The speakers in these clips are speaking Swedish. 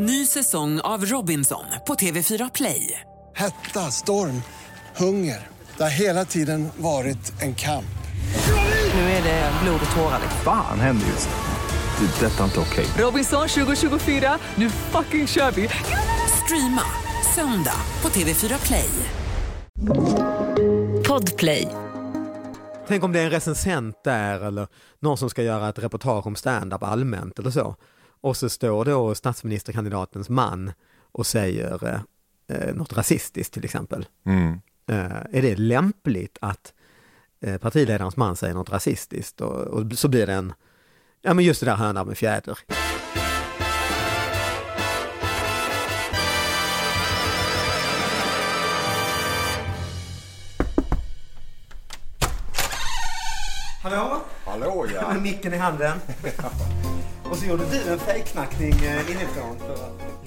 Ny säsong av Robinson på TV4 Play. Hetta, storm, hunger. Det har hela tiden varit en kamp. Nu är det blod och tårar. Fan händer just nu. Det. är Detta är inte okej. Robinson 2024, nu fucking kör vi! Streama söndag på TV4 Play. Podplay. Tänk om det är en recensent där eller någon som ska göra ett reportage om stand-up allmänt eller så. Och så står då statsministerkandidatens man och säger eh, något rasistiskt till exempel. Mm. Eh, är det lämpligt att eh, partiledarens man säger något rasistiskt och, och så blir det en, ja men just det där höna med fjäder. Hallå? Hallå ja! Med micken i handen. Och så gjorde du en fejkknackning eh, inifrån.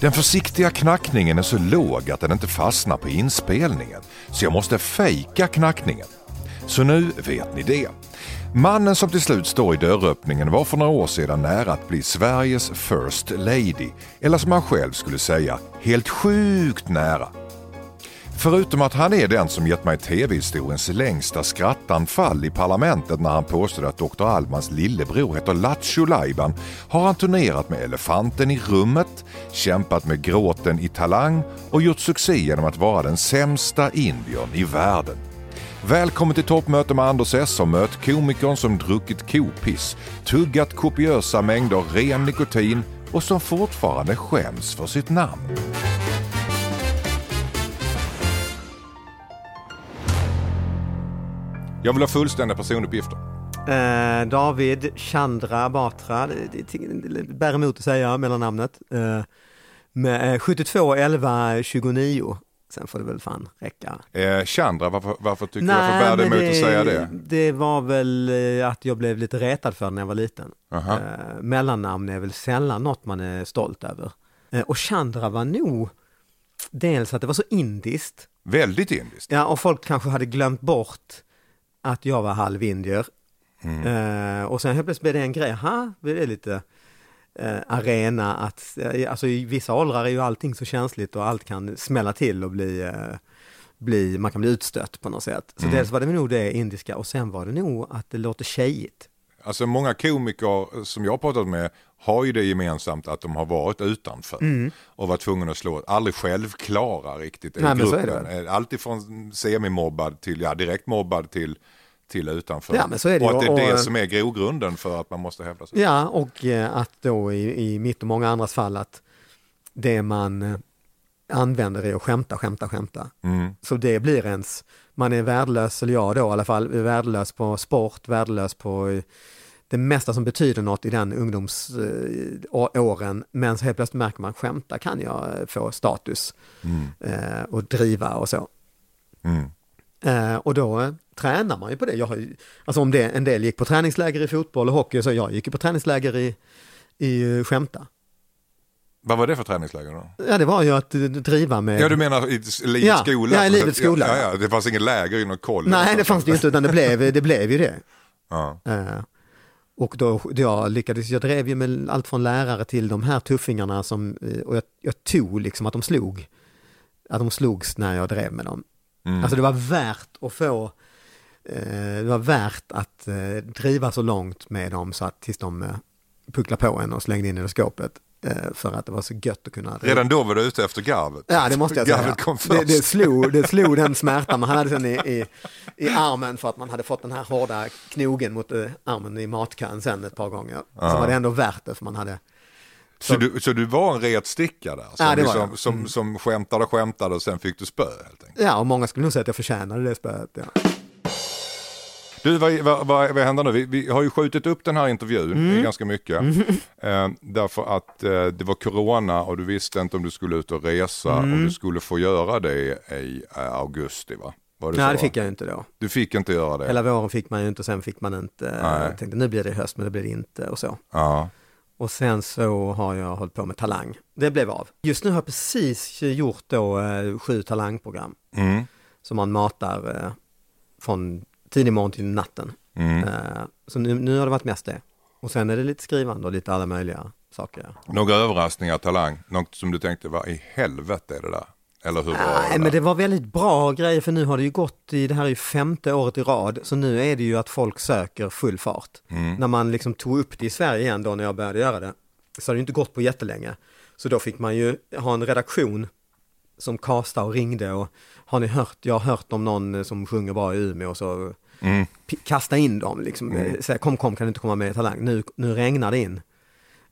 Den försiktiga knackningen är så låg att den inte fastnar på inspelningen. Så jag måste fejka knackningen. Så nu vet ni det. Mannen som till slut står i dörröppningen var för några år sedan nära att bli Sveriges First Lady. Eller som han själv skulle säga, helt sjukt nära. Förutom att han är den som gett mig tv-historiens längsta skrattanfall i parlamentet när han påstod att Dr. Almans lillebror heter Lattjo Lajban har han turnerat med Elefanten i rummet, kämpat med Gråten i Talang och gjort succé genom att vara den sämsta indiern i världen. Välkommen till toppmöte med Anders S och möt komikern som druckit kopiss, tuggat kopiösa mängder ren nikotin och som fortfarande skäms för sitt namn. Jag vill ha fullständiga personuppgifter. Eh, David Chandra Batra, det, det, det bär emot att säga mellannamnet. Eh, med eh, 72 11 29. Sen får det väl fan räcka. Eh, Chandra, varför, varför tycker du varför bär det emot att säga det? Det var väl eh, att jag blev lite retad för när jag var liten. Aha. Eh, mellannamn är väl sällan något man är stolt över. Eh, och Chandra var nog dels att det var så indiskt. Väldigt indiskt. Ja, och folk kanske hade glömt bort att jag var halvindier. Mm. Eh, och sen helt plötsligt blev det en grej, ha, blev det lite eh, arena att, eh, alltså i vissa åldrar är ju allting så känsligt och allt kan smälla till och bli, bli man kan bli utstött på något sätt. Så Mm. dels var det nog det indiska och sen var det nog att det låter tjejigt. Alltså många komiker som jag har pratat med har ju det gemensamt att de har varit utanför och varit tvungna att slå, aldrig självklara riktigt i Mm. Nej, gruppen. det Eh, Allt ifrån semimobbad till, ja direkt mobbad till, till utanför. Ja, men så är det och att det är det Och- som är grogrunden för att man måste hävda sig. Ja, och eh, att då i, i mitt och många andras fall att det man eh, använder är att skämta, skämta, skämta. Mm. Så det blir ens, man är värdelös, eller jag då i alla fall, är värdelös på sport, värdelös på eh, det mesta som betyder något i den ungdomsåren. Men så helt plötsligt märker man, skämta kan jag eh, få status eh, och driva och så. Mm. Eh, och då eh, tränar man ju på det. Jag har alltså om det, en del gick på träningsläger i fotboll och hockey, så jag gick ju på träningsläger i, i eh, skämta. Vad var det för träningsläger då? Ja, det var ju att eh, driva med... Ja du menar i livets Ja, skola? ja, i livets skola. Ja, ja, det fanns inget läger i någon koll? Nej, det fanns det inte, utan det blev, det blev ju det. Ja. Eh, och då, jag lyckades, jag drev ju med allt från lärare till de här tuffingarna som, och jag, jag tog liksom att de slog, att de slogs när jag drev med dem. Mm. Alltså det var värt att få, eh, det var värt att eh, driva så långt med dem så att tills de eh, pucklade på en och slängde in i det skåpet. Eh, för att det var så gött att kunna... Redan då var du ute efter garvet? Ja, det måste jag säga. Garvet kom Det, först. det, slog, det slog den smärtan man hade sen i, i, i armen för att man hade fått den här hårda knogen mot eh, armen i matkön sen ett par gånger. Så var det ändå värt det för man hade... Så du, så du var en retsticka där? Som, Ja, det var liksom, jag. som, som skämtade och skämtade och sen fick du spö helt enkelt? Ja, och många skulle nog säga att jag förtjänade det spöet. Ja. Du, vad, vad, vad, vad händer nu? Vi, vi har ju skjutit upp den här intervjun Mm. ganska mycket. Eh, därför att eh, det var corona och du visste inte om du skulle ut och resa Mm. och du skulle få göra det i eh, augusti va? Var det Nej, så, det va? fick jag ju inte då. Du fick inte göra det? Hela våren fick man ju inte, sen fick man inte. Nej. Jag tänkte nu blir det höst, men det blir det inte och så. Ja. Och sen så har jag hållit på med Talang. Det blev av. Just nu har jag precis gjort då eh, sju talangprogram Mm. som man matar eh, från tidig morgon till natten. Mm. Eh, så nu, nu har det varit mest det. Och sen är det lite skrivande och lite alla möjliga saker. Några överraskningar, Talang? Något som du tänkte, vad i helvete är det där? Eller hur var det? Nej, där? men det var väldigt bra grejer för nu har det ju gått i, det här är ju femte året i rad, så nu är det ju att folk söker full fart. Mm. När man liksom tog upp det i Sverige igen då när jag började göra det, så har det ju inte gått på jättelänge. Så då fick man ju ha en redaktion som kastade och ringde och har ni hört, jag har hört om någon som sjunger bra i Umeå och så Mm. kasta in dem liksom, eh, säga kom kom kan du inte komma med i Talang, nu, nu regnar det in.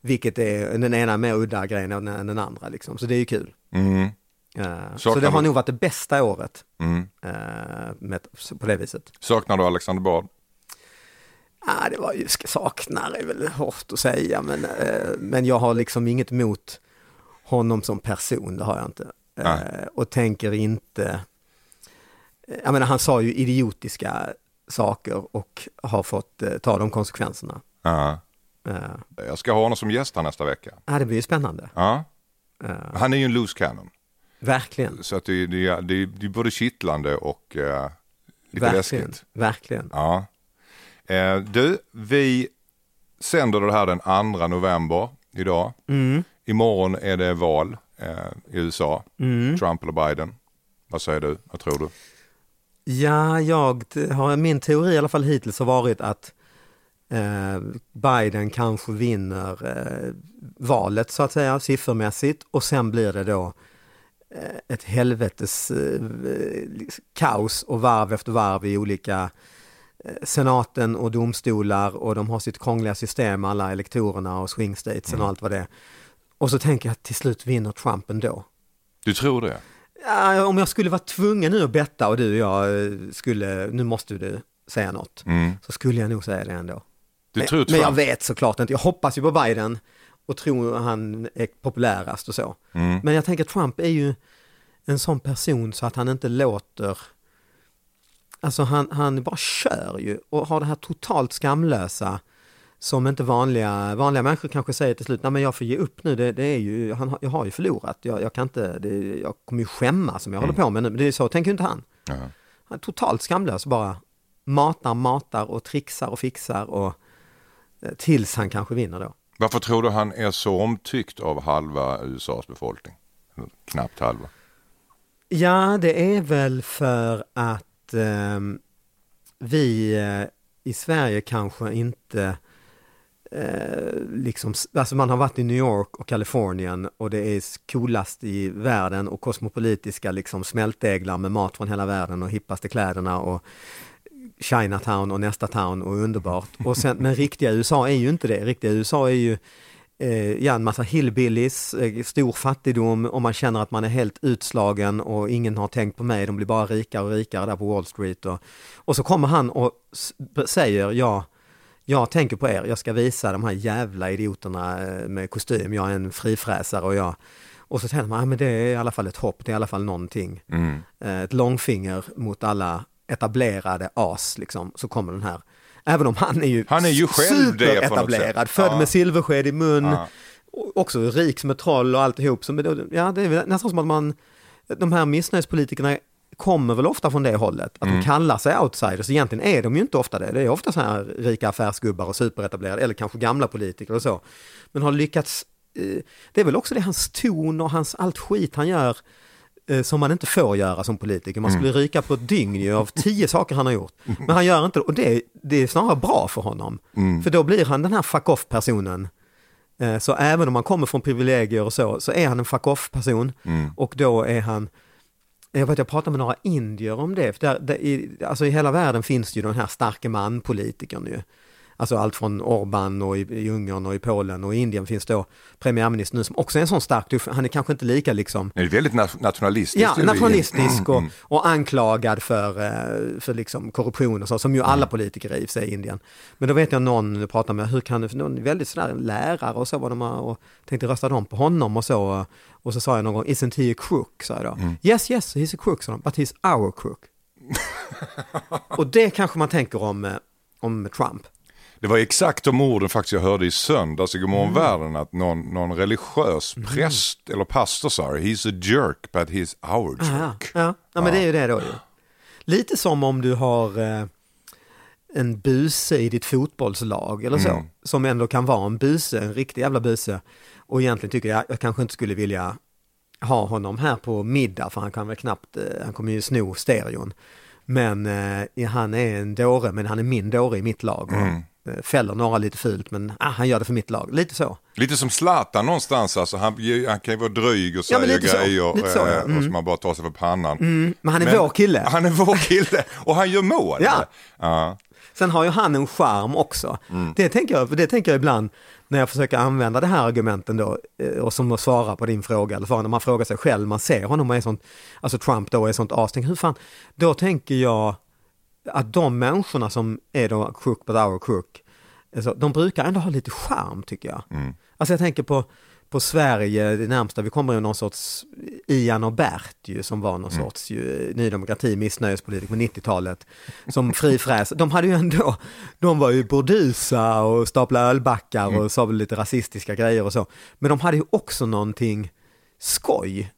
Vilket är den ena mer udda grejen än den andra liksom, så det är ju kul. Mm. Eh, så Saknar det har du- nog varit det bästa året Mm. eh, med, på det viset. Saknar du Alexander Bard? Ah, det var ju, saknar är väl hårt att säga, men, eh, men jag har liksom inget emot honom som person, det har jag inte. Och tänker inte, jag menar han sa ju idiotiska saker och har fått ta de konsekvenserna. Ja. Jag ska ha honom som gäst här nästa vecka. ah, det blir ju spännande, Ja. Han är ju en loose cannon. Verkligen. Så att det, det, det, det är både kittlande och eh, lite Verkligen, läskigt. verkligen. Ja. Eh, du, vi sänder det här den 2 november idag. Mm. Imorgon är det val eh, i USA. Mm. Trump eller Biden. Vad säger du? Vad tror du? Ja, jag har min teori i alla fall hittills har varit att eh, Biden kanske vinner eh, valet så att säga siffermässigt och sen blir det då ett helvetes eh, kaos och varv efter varv i olika eh, senaten och domstolar och de har sitt krångliga system, alla elektorerna och swing statesen och allt vad det är. Och så tänker jag att till slut vinner Trump ändå. Du tror det? Ja, om jag skulle vara tvungen nu att betta och du och jag eh, skulle, nu måste du säga något, Mm. så skulle jag nog säga det ändå. Du men, tror men Trump? jag vet såklart inte, jag hoppas ju på Biden och tror han är populärast och så. Mm. Men jag tänker Trump är ju en sån person så att han inte låter, alltså han, han bara kör ju och har det här totalt skamlösa som inte vanliga, vanliga människor kanske säger till slut, nej men jag får ge upp nu, det, det är ju, han, jag har ju förlorat, jag, jag kan inte, det, jag kommer ju skämmas som jag håller på med nu, men det är så tänker inte han. Ja. Han är totalt skamlös bara matar, matar och trixar och fixar och eh, tills han kanske vinner då. Varför tror du han är så omtyckt av halva USAs befolkning? Knappt halva. Ja, det är väl för att eh, vi eh, i Sverige kanske inte eh, liksom, alltså man har varit i New York och Kalifornien och det är coolast i världen och kosmopolitiska liksom smältdeglar med mat från hela världen och hippaste kläderna och Chinatown och nästa town och underbart. Och sen, men riktiga USA är ju inte det. Riktiga USA är ju eh, ja, en massa hillbillies, eh, stor fattigdom och man känner att man är helt utslagen och ingen har tänkt på mig, de blir bara rikare och rikare där på Wall Street. Och, och så kommer han och säger, ja, jag tänker på er, jag ska visa de här jävla idioterna eh, med kostym, jag är en frifräsare och jag och så tänker man, ja, men det är i alla fall ett hopp, det är i alla fall någonting. Mm. Eh, Ett långfinger mot alla etablerade as, liksom, så kommer den här. Även om han är ju, Han är ju superetablerad, född Ja. med silversked i mun, Ja. också rik som ett troll och alltihop. Så, ja, det är nästan som att man, de här missnöjespolitikerna kommer väl ofta från det hållet, att Mm. de kallar sig outsiders. Egentligen är de ju inte ofta det. Det är ofta så här rika affärsgubbar och superetablerade, eller kanske gamla politiker och så. Men har lyckats, eh, det är väl också det hans ton och hans allt skit han gör som man inte får göra som politiker. Man skulle ryka på ett dygn av tio saker han har gjort. Men han gör inte det och det, det är snarare bra för honom. För då blir han den här fuck off personen. Eh, Så även om man kommer från privilegier och så, så är han en fuck off person. Och då är han, jag vet jag pratade med några indier om det, för där, där, i, alltså i hela världen finns ju den här starke man-politikern ju. Alltså allt från Orban och i, i Ungern och i Polen och i Indien finns då premiärministern nu som också är en sån stark han är kanske inte lika liksom Det är väldigt na- nationalistiskt. Ja, nationalistisk och, Mm. och anklagad för, eh, för liksom korruption och så, som ju alla politiker är i sig i Indien. Men då vet jag någon jag pratade med, hur kan det, någon väldigt sådär lärare och så var de och tänkte rösta de på honom och så. Och så sa jag någon gång, isn't he a crook? Sa jag då. Mm. Yes, yes, he's a crook, sa de, but he's our crook. och det kanske man tänker om, eh, om Trump. Det var exakt de orden faktiskt jag hörde i söndags i Godmorgon Mm. världen att någon, någon religiös präst eller pastor sa he's a jerk but he's our jerk. ja. ja men det är ju det då ju. Lite som om du har, eh, en buse i ditt fotbollslag eller så. Mm. Som ändå kan vara en buse, en riktig jävla buse. Och egentligen tycker jag, jag kanske inte skulle vilja ha honom här på middag för han kan väl knappt, eh, han kommer ju sno stereon. Men eh, han är en dåre, men han är min dåre i mitt lag. Mm. Fäller några lite fult men ah, han gör det för mitt lag, lite så. Lite som Zlatan någonstans, alltså, han, han kan ju vara dryg och Ja, säga så. grejer Lite så, ja. eh, och så man bara tar sig för pannan. Men han är Men- vår kille. Han är vår kille och han gör mål. Ja. ja. Sen har ju han en charm också. Det, tänker jag, det tänker jag ibland när jag försöker använda det här argumenten då eh, och som att svara på din fråga, eller svara när man frågar sig själv, man ser honom och är sånt, alltså Trump då är sånt as, tänker, hur fan, då tänker jag att de människorna som är då crook but our crook, alltså, de brukar ändå ha lite charm tycker jag. Alltså jag tänker på, på Sverige, det närmsta vi kommer ju någon sorts Ian och Bert ju, som var någon sorts ju, Ny Demokrati, missnöjespolitiker på 90-talet, som frifräs. De hade ju ändå, de var ju burdusa och staplade ölbackar och sa väl lite rasistiska grejer och så. Men de hade ju också någonting skoj.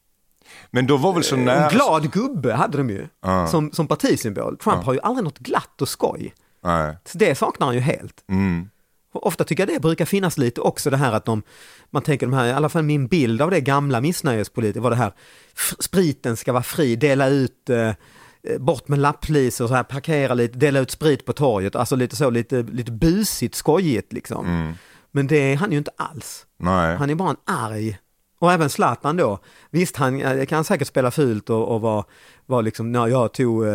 Men då var väl så nära... En glad gubbe hade de ju som, som partisymbol. Trump har ju aldrig något glatt och skoj. Nej. Så det saknar han ju helt. Mm. Ofta tycker jag det brukar finnas lite också det här att de, man tänker de här, i alla fall min bild av det gamla missnöjespolitiker var det här, spriten ska vara fri, dela ut, eh, eh, bort med lapplisor, så här, parkera lite, dela ut sprit på torget, alltså lite så, lite, lite busigt, skojigt liksom. Men det är han ju inte alls. Nej. Han är bara en arg, och även Zlatan då, visst han eh, kan säkert spela fult och, och vara var liksom, när jag tog eh,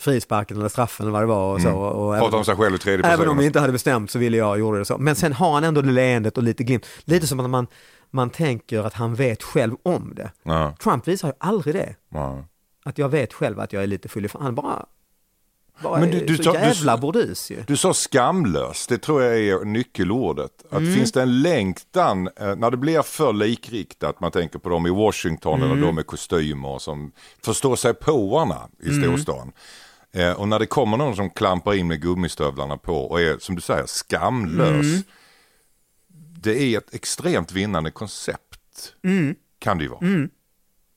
frisparken eller straffen eller vad det var och så. Och, och om sig själv i tredje person. Även om vi inte hade bestämt så ville jag gjorde det så. Men sen har han ändå det leendet och lite glimt. Lite som att man, man tänker att han vet själv om det. Ja. Trump visar ju aldrig det. Ja. Att jag vet själv att jag är lite full i. Han bara, bara Men du- du så tar- du- jävla burdus ju. Du sa skamlös, det tror jag är nyckelordet. Att Mm. finns det en längtan, eh, när det blir för likriktat, man tänker på dem i Washington Mm. eller de med kostymer som förstår sig påarna i Mm. storstan. Eh, Och när det kommer någon som klampar in med gummistövlarna på och är, som du säger, skamlös. Mm. Det är ett extremt vinnande koncept. Mm. Kan det ju vara.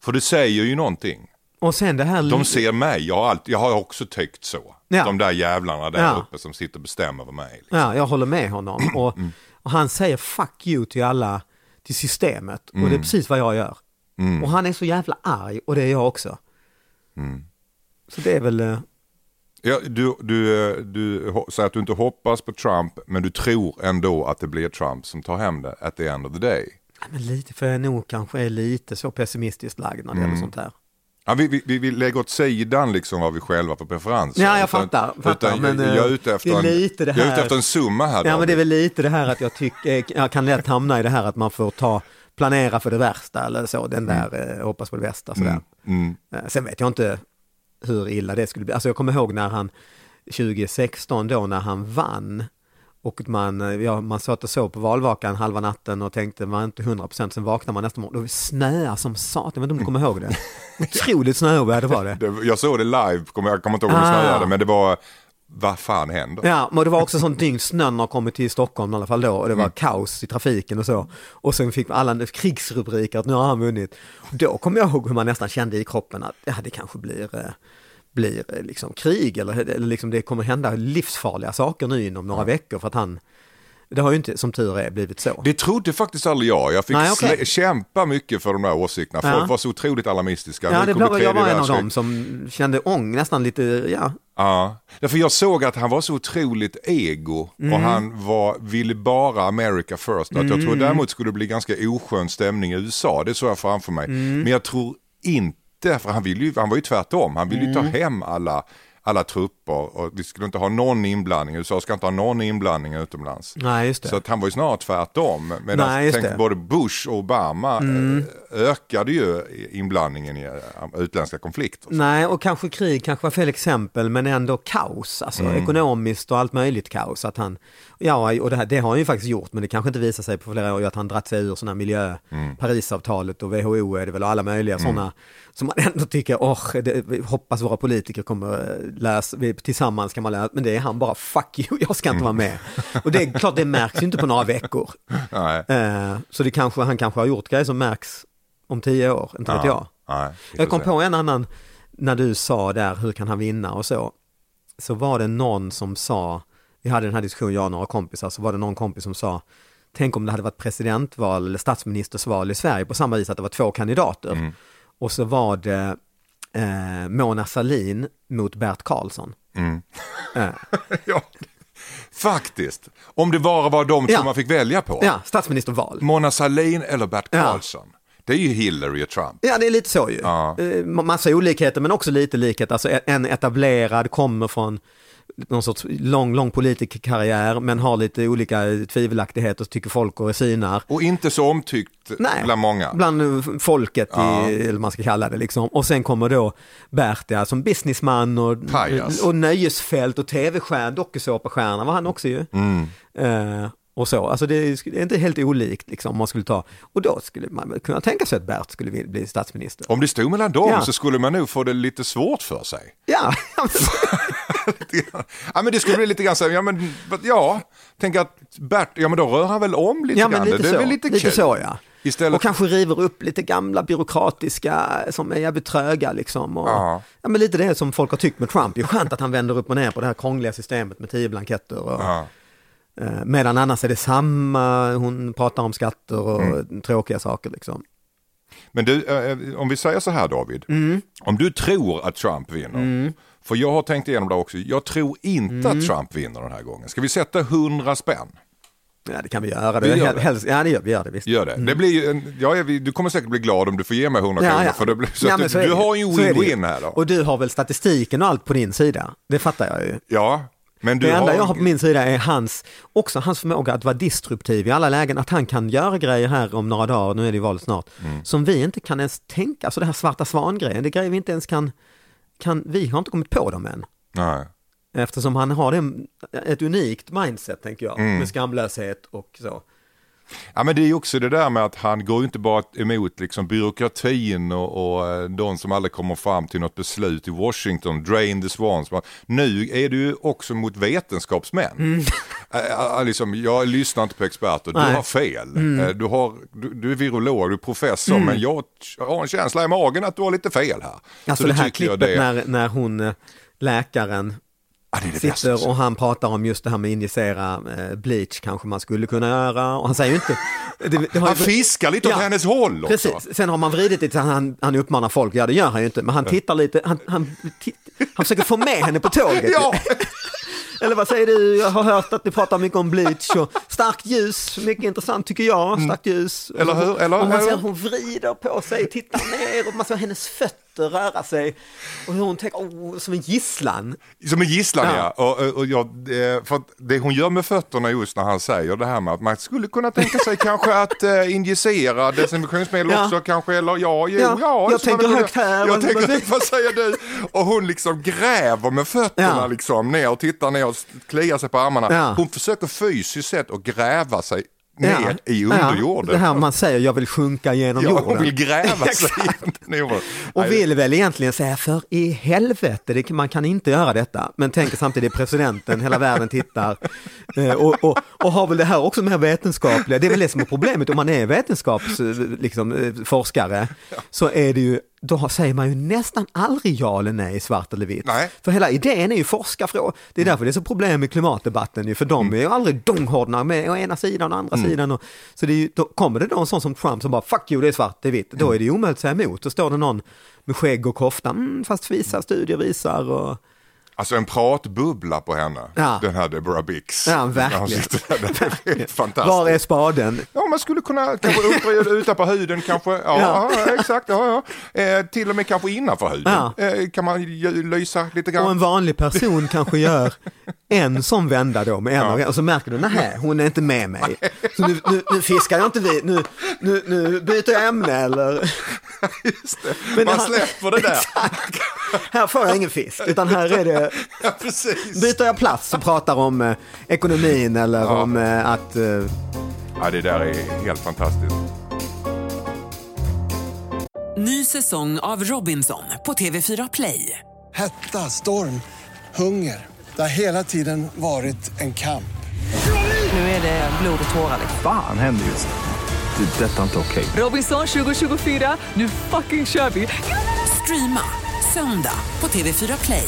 För det säger ju någonting. Och sen det här... De ser mig, jag har, alltid, jag har också tyckt så. Ja. De där jävlarna där Ja. uppe som sitter och bestämmer över mig. liksom. Ja, jag håller med honom. Och, och han säger fuck you till alla, till systemet. Och det är precis vad jag gör. Och han är så jävla arg och det är jag också. Så det är väl... eh, Ja, du, du, eh, du säger att du inte hoppas på Trump, men du tror ändå att det blir Trump som tar hem det at the end of the day. Ja, men lite, för jag nog kanske är lite så pessimistiskt lagd när det Mm. gäller sånt här. Ja, vi, vi, vi, vi lägger åt sidan liksom vad vi själva för preferenser. Ja, jag Utan- fattar, fattar, utan men, jag, jag, är eh, ute efter är en, lite det jag är ute efter en summa här. Ja, men det är väl lite det här att jag tycker, jag kan lätt hamna i det här att man får ta, planera för det värsta eller så, den där eh, hoppas på det bästa sådär. Mm. Eh, Sen vet jag inte hur illa det skulle bli. Alltså jag kommer ihåg när han 2016 då när han vann och man, eh, ja, man satt och sov på valvakan halva natten och tänkte man inte 100% sen vaknar man nästa morgon. Då snöar som satan, jag vet inte om du kommer ihåg det? Otroligt snöoväder var det. Det, jag såg det live, kommer- jag kommer inte ihåg det Ah. snöade, men det var, vad fan händer? Ja, men det var också sånt dygn, snön har kommit till Stockholm i alla fall då och det var kaos i trafiken och så. Och sen fick alla krigsrubriker att nu har han vunnit. Då kom jag ihåg hur man nästan kände i kroppen att ja, det kanske blir, eh, blir eh, liksom krig eller, eller liksom det kommer hända livsfarliga saker nu inom några veckor för att han, det har ju inte som tur är blivit så. Det trodde faktiskt aldrig jag. Jag fick Nej, slä- kämpa mycket för de där åsikterna. Ja. Folk var så otroligt alarmistiska. Ja, det blev, jag var en av dem som kände ång, nästan lite, ja, Ja, därför jag såg att han var så otroligt ego Mm. och han var, ville bara America first. Att jag tror däremot skulle det bli ganska oskön stämning i USA, det såg jag framför mig. Mm. Men jag tror inte, för han, ville ju, han var ju tvärtom, han ville ju Mm. ta hem alla, alla trupper och vi skulle inte ha någon inblandning, USA ska inte ha någon inblandning utomlands. nej just det. Så att han var ju snarare tvärtom. Medan Nej, tänk. Mm. både Bush och Obama eh, ökade ju inblandningen i eh, utländska konflikter. Nej, och kanske krig kanske var fel exempel, men ändå kaos, alltså Mm. ekonomiskt och allt möjligt kaos. Att han, ja, och det, här, det har han ju faktiskt gjort, men det kanske inte visar sig på flera år att han dratt sig ur sådana miljö, Mm. Parisavtalet och WHO är det väl och alla möjliga sådana som man ändå tycker, åh, vi hoppas våra politiker kommer eh, läsa, tillsammans kan man lära, men det är han bara, fuck you, jag ska inte vara med. Och det är klart, det märks ju inte på några veckor. Eh, så det kanske, han kanske har gjort grejer som märks om tio år, inte vet jag. Nej, Jag kom på en annan, när du sa där, hur kan han vinna och så. så var det någon som sa, vi hade den här diskussionen jag och några kompisar, så var det någon kompis som sa, tänk om det hade varit presidentval eller statsministersval i Sverige på samma vis att det var två kandidater. Och så var det eh, Mona Sahlin mot Bert Karlsson. Eh, Ja, faktiskt. Om det bara var de Ja. som man fick välja på. ja, statsministerval. Mona Sahlin eller Bert Ja. Karlsson. Det är ju Hillary och Trump. Ja, det är lite så ju. Ja. Eh, Massa olikheter men också lite likhet. Alltså en etablerad kommer från någon sorts lång, lång politikerkarriär men har lite olika tvivelaktigheter, tycker folk och synar. Och inte så omtyckt Nej, bland många. Bland folket, Ja. i, eller man ska kalla det liksom. Och sen kommer då Bert ja, som businessman och, Pajas. och nöjesfält och tv-stjärna, dokusåpastjärna var han också ju. Mm. Eh, och så, alltså det är, inte helt olikt liksom om man skulle ta, och då skulle man kunna tänka sig att Bert skulle bli statsminister. Om det stod mellan dem Ja. så skulle man nog få det lite svårt för sig. Ja, ja men det skulle bli lite grann så här, ja men ja, tänk att Bert, ja men då rör han väl om lite ja grann. lite det är så. väl lite, lite kul. så ja. Istället, Och kanske river upp lite gamla byråkratiska som är jävligt tröga liksom. Och, Ja. men lite det som folk har tyckt med Trump. Det är skönt att han vänder upp och ner på det här krångliga systemet med tio blanketter. Och. Eh, medan annars är det samma, hon pratar om skatter och Mm. tråkiga saker liksom. Men du, eh, om vi säger så här David, Mm. om du tror att Trump vinner, för jag har tänkt igenom det också, jag tror inte Mm. att Trump vinner den här gången. Ska vi sätta 100 spänn? Ja det kan vi göra. Vi Det, gör det. Helst, ja det gör vi, gör det visst. Gör det. det blir en, ja, du kommer säkert bli glad om du får ge mig 100 Ja, kronor. ja. För det blir, så Ja, du, så du har ju win-win här då. Och du har väl statistiken och allt på din sida? Det fattar jag ju. Ja, men du det enda har... jag har på min sida är hans, också hans förmåga att vara disruptiv i alla lägen, att han kan göra grejer här om några dagar, nu är det ju val snart, Mm. som vi inte kan ens tänka, alltså det här svarta svan-grejen, det är grejer vi inte ens kan, kan, vi har inte kommit på dem än. Nej. Eftersom han har det, ett unikt mindset tänker jag, Mm. med skamlöshet och så. Ja men det är ju också det där med att han går inte bara emot liksom byråkratin och, och eh, de som aldrig kommer fram till något beslut i Washington, drain the swans. Nu är ju också mot vetenskapsmän. Äh, äh, liksom, jag lyssnar inte på experter, du Nej. har fel. Eh, Du, har, du, du är virolog, du är professor, men jag har en känsla i magen att du har lite fel här. Alltså Så det här jag klippet det- när, när hon, eh, läkaren, Ja, det det bästa. sitter och han pratar om just det här med injicera eh, bleach kanske man skulle kunna göra och han säger ju inte... Det, Han ju- fiskar lite åt Ja, hennes håll också. Precis, sen har man vridit att han, han uppmanar folk, ja det gör han ju inte, men han tittar lite, han, han, titt, han försöker få med henne på tåget. Ja, Eller vad säger du, jag har hört att ni pratar mycket om bleach och starkt ljus, mycket intressant tycker jag, starkt ljus. Mm. Eller hur? Eller- och man ser att hon vrider på sig, tittar ner och man ser hennes fötter röra sig. Och hur hon tänker, oh, som en gisslan. Som en gisslan ja. Ja. Och, och, jag, eh, för det hon gör med fötterna just när han säger det här med att man skulle kunna tänka sig kanske att uh, injicera desinfektionsmedel Ja. också kanske eller ja, jo, Ja, ja. jag tänker högt här. Jag tänker vad- säger du? Och hon liksom gräver med fötterna Ja. liksom ner och tittar ner och kliar sig på armarna. Ja. Hon försöker fysiskt sett att gräva sig ner i Ja, underjorden. det här man säger, jag vill sjunka genom ja, jorden. hon vill gräva sig in i. Och vill väl egentligen säga för i helvete, det, man kan inte göra detta. Men tänker samtidigt presidenten, hela världen tittar. Eh, och, och, och har väl det här också med vetenskapliga, det är väl det som är problemet om man är vetenskapsforskare liksom, eh, så är det ju då säger man ju nästan aldrig ja eller nej, svart eller vitt. Nej. För hela idén är ju forskarfrågor. Det är därför det är så problem med klimatdebatten ju, för de är ju aldrig donghårdna med å ena sidan och andra sidan. Och, så det ju, då kommer det då en sån som Trump som bara fuck you, det är svart, det är vitt. Då är det ju omöjligt att säga emot. Då står det någon med skägg och kofta, mm, fast vissa studier visar och Alltså en pratbubbla på henne, Ja. den här Deborah Bix. Ja, verkligen. där, Det är fantastiskt. var är spaden? Ja, man skulle kunna kanske utreda utanpå huden kanske. Ja, Ja. ja. exakt. Ja, ja. Eh, till och med kanske innanför huden. Ja. Eh, kan man lysa lite grann. Och en vanlig person kanske gör en sån vända då med en Ja. och, och så märker du, nej hon är inte med mig. Så nu, nu, nu fiskar jag inte vid, nu, nu, nu byter jag ämne eller... Just det. Men man han- släpper det där. Exakt. Här får jag ingen fisk, utan här är det, Ja, precis. byter jag plats och pratar om eh, ekonomin eller Ja. om eh, att... Eh, Ja, det där är helt fantastiskt. Ny säsong av Robinson på TV4 Play. Hetta, storm, hunger. Det har hela tiden varit en kamp. Nu är det blod och tårar. liksom. Fan händer just nu. Det. är Detta är inte okej. Robinson 2024, nu fucking kör vi! Streama söndag på TV4 Play.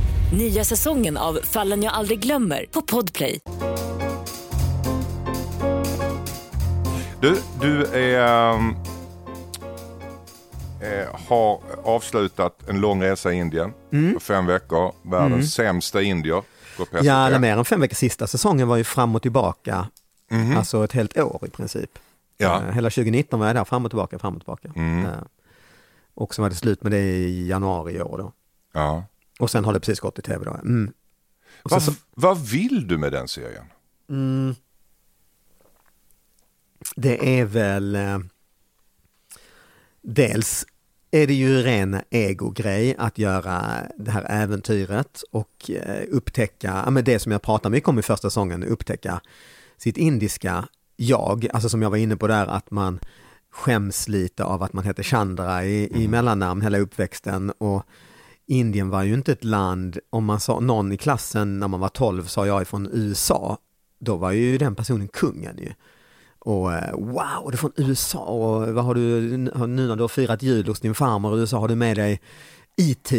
Nya säsongen av Fallen jag aldrig glömmer på Podplay. Du, du är, ähm, eh, har avslutat en lång resa i Indien Mm. på fem veckor. Världens sämsta indier. Ja, eller mer än fem veckor. Sista säsongen var ju fram och tillbaka, Mhm. alltså ett helt år i princip. Ja. Eh, Hela 2019 var jag där, fram och tillbaka, fram och tillbaka. Mm. Eh, Och så var det slut med det i januari i år då. Ja. Och sen har det precis gått i tv då. Mm. Vad, så, vad vill du med den serien? mm, det är väl eh, Dels är det ju ren egogrej att göra det här äventyret och eh, upptäcka, ja, men det som jag pratar mycket om i första säsongen, upptäcka sitt indiska jag, alltså som jag var inne på där att man skäms lite av att man heter Chandra i, i mellannamn hela uppväxten och Indien var ju inte ett land, om man sa någon i klassen när man var 12 sa jag är från USA, då var ju den personen kungen ju. Och eh, wow, du är från USA och vad har du, nu när du har firat jul hos din farmor i USA, har du med dig IT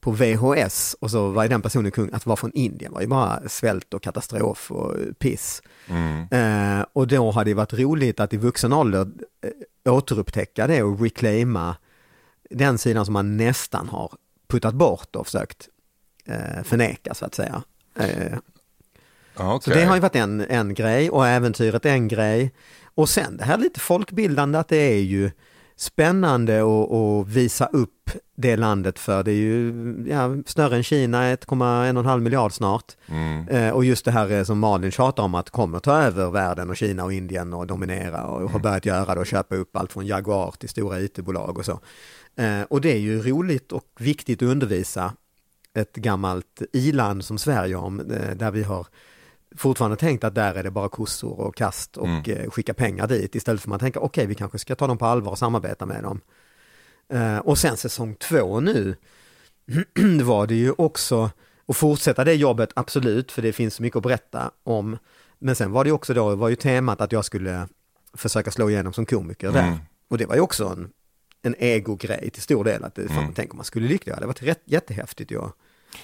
på VHS och så var den personen kung, att vara från Indien var ju bara svält och katastrof och piss. Eh, och då hade det varit roligt att i vuxen ålder eh, återupptäcka det och reclaima den sidan som man nästan har puttat bort och försökt eh, förneka så att säga. Eh, Ja, så okej. det har ju varit en, en grej och äventyret är en grej. Och sen det här lite folkbildande att det är ju spännande att visa upp det landet för det är ju ja, större än Kina, 1,1,5 miljard snart. Mm. Eh, och just det här eh, som Malin tjatar om att kommer ta över världen och Kina och Indien och dominera och har börjat göra det och köpa upp allt från Jaguar till stora IT-bolag och så. Eh, och det är ju roligt och viktigt att undervisa ett gammalt i-land som Sverige om, eh, där vi har fortfarande tänkt att där är det bara kossor och kast och eh, skicka pengar dit istället för att man tänker okej vi kanske ska ta dem på allvar och samarbeta med dem. Och sen säsong två nu var det ju också att fortsätta det jobbet absolut för det finns så mycket att berätta om. Men sen var det också då, var ju temat att jag skulle försöka slå igenom som komiker där. Och det var ju också en, en ego-grej till stor del att det, fan, tänk om man skulle lyckas, det hade varit rätt, jättehäftigt ju.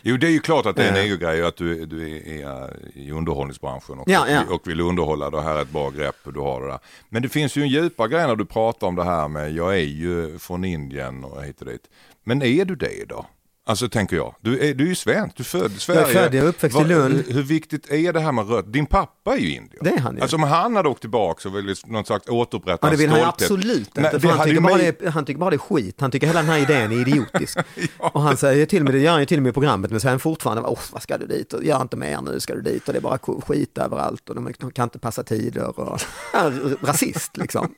Jo, det är ju klart att det är en Eh. ego-grej att du, du är, är i underhållningsbranschen och, Ja, ja. och vill underhålla. Det här är ett bra grepp du har det där. Men det finns ju en djupare grej när du pratar om det här med jag är ju från Indien och hit och dit. Men är du det då? Alltså tänker jag, du är, du är ju svensk, du är född i Sverige. född, jag är uppväxt i Lund. Hur, viktigt är det här med rött? Din pappa är ju indier. Det är han ju. Alltså om han hade åkt tillbaka och ville någon slags återupprätta Ja, det vill han stolthet. absolut inte, Nej, det han tycker, bara mig- det, han tycker bara det är skit. Han tycker hela den här idén är idiotisk. Och han säger till mig, det gör han ju till och med i programmet, men säger han fortfarande, oh, vad ska du dit och gör inte mer nu, ska du dit och det är bara skit överallt och de kan inte passa tider och ja, rasist liksom.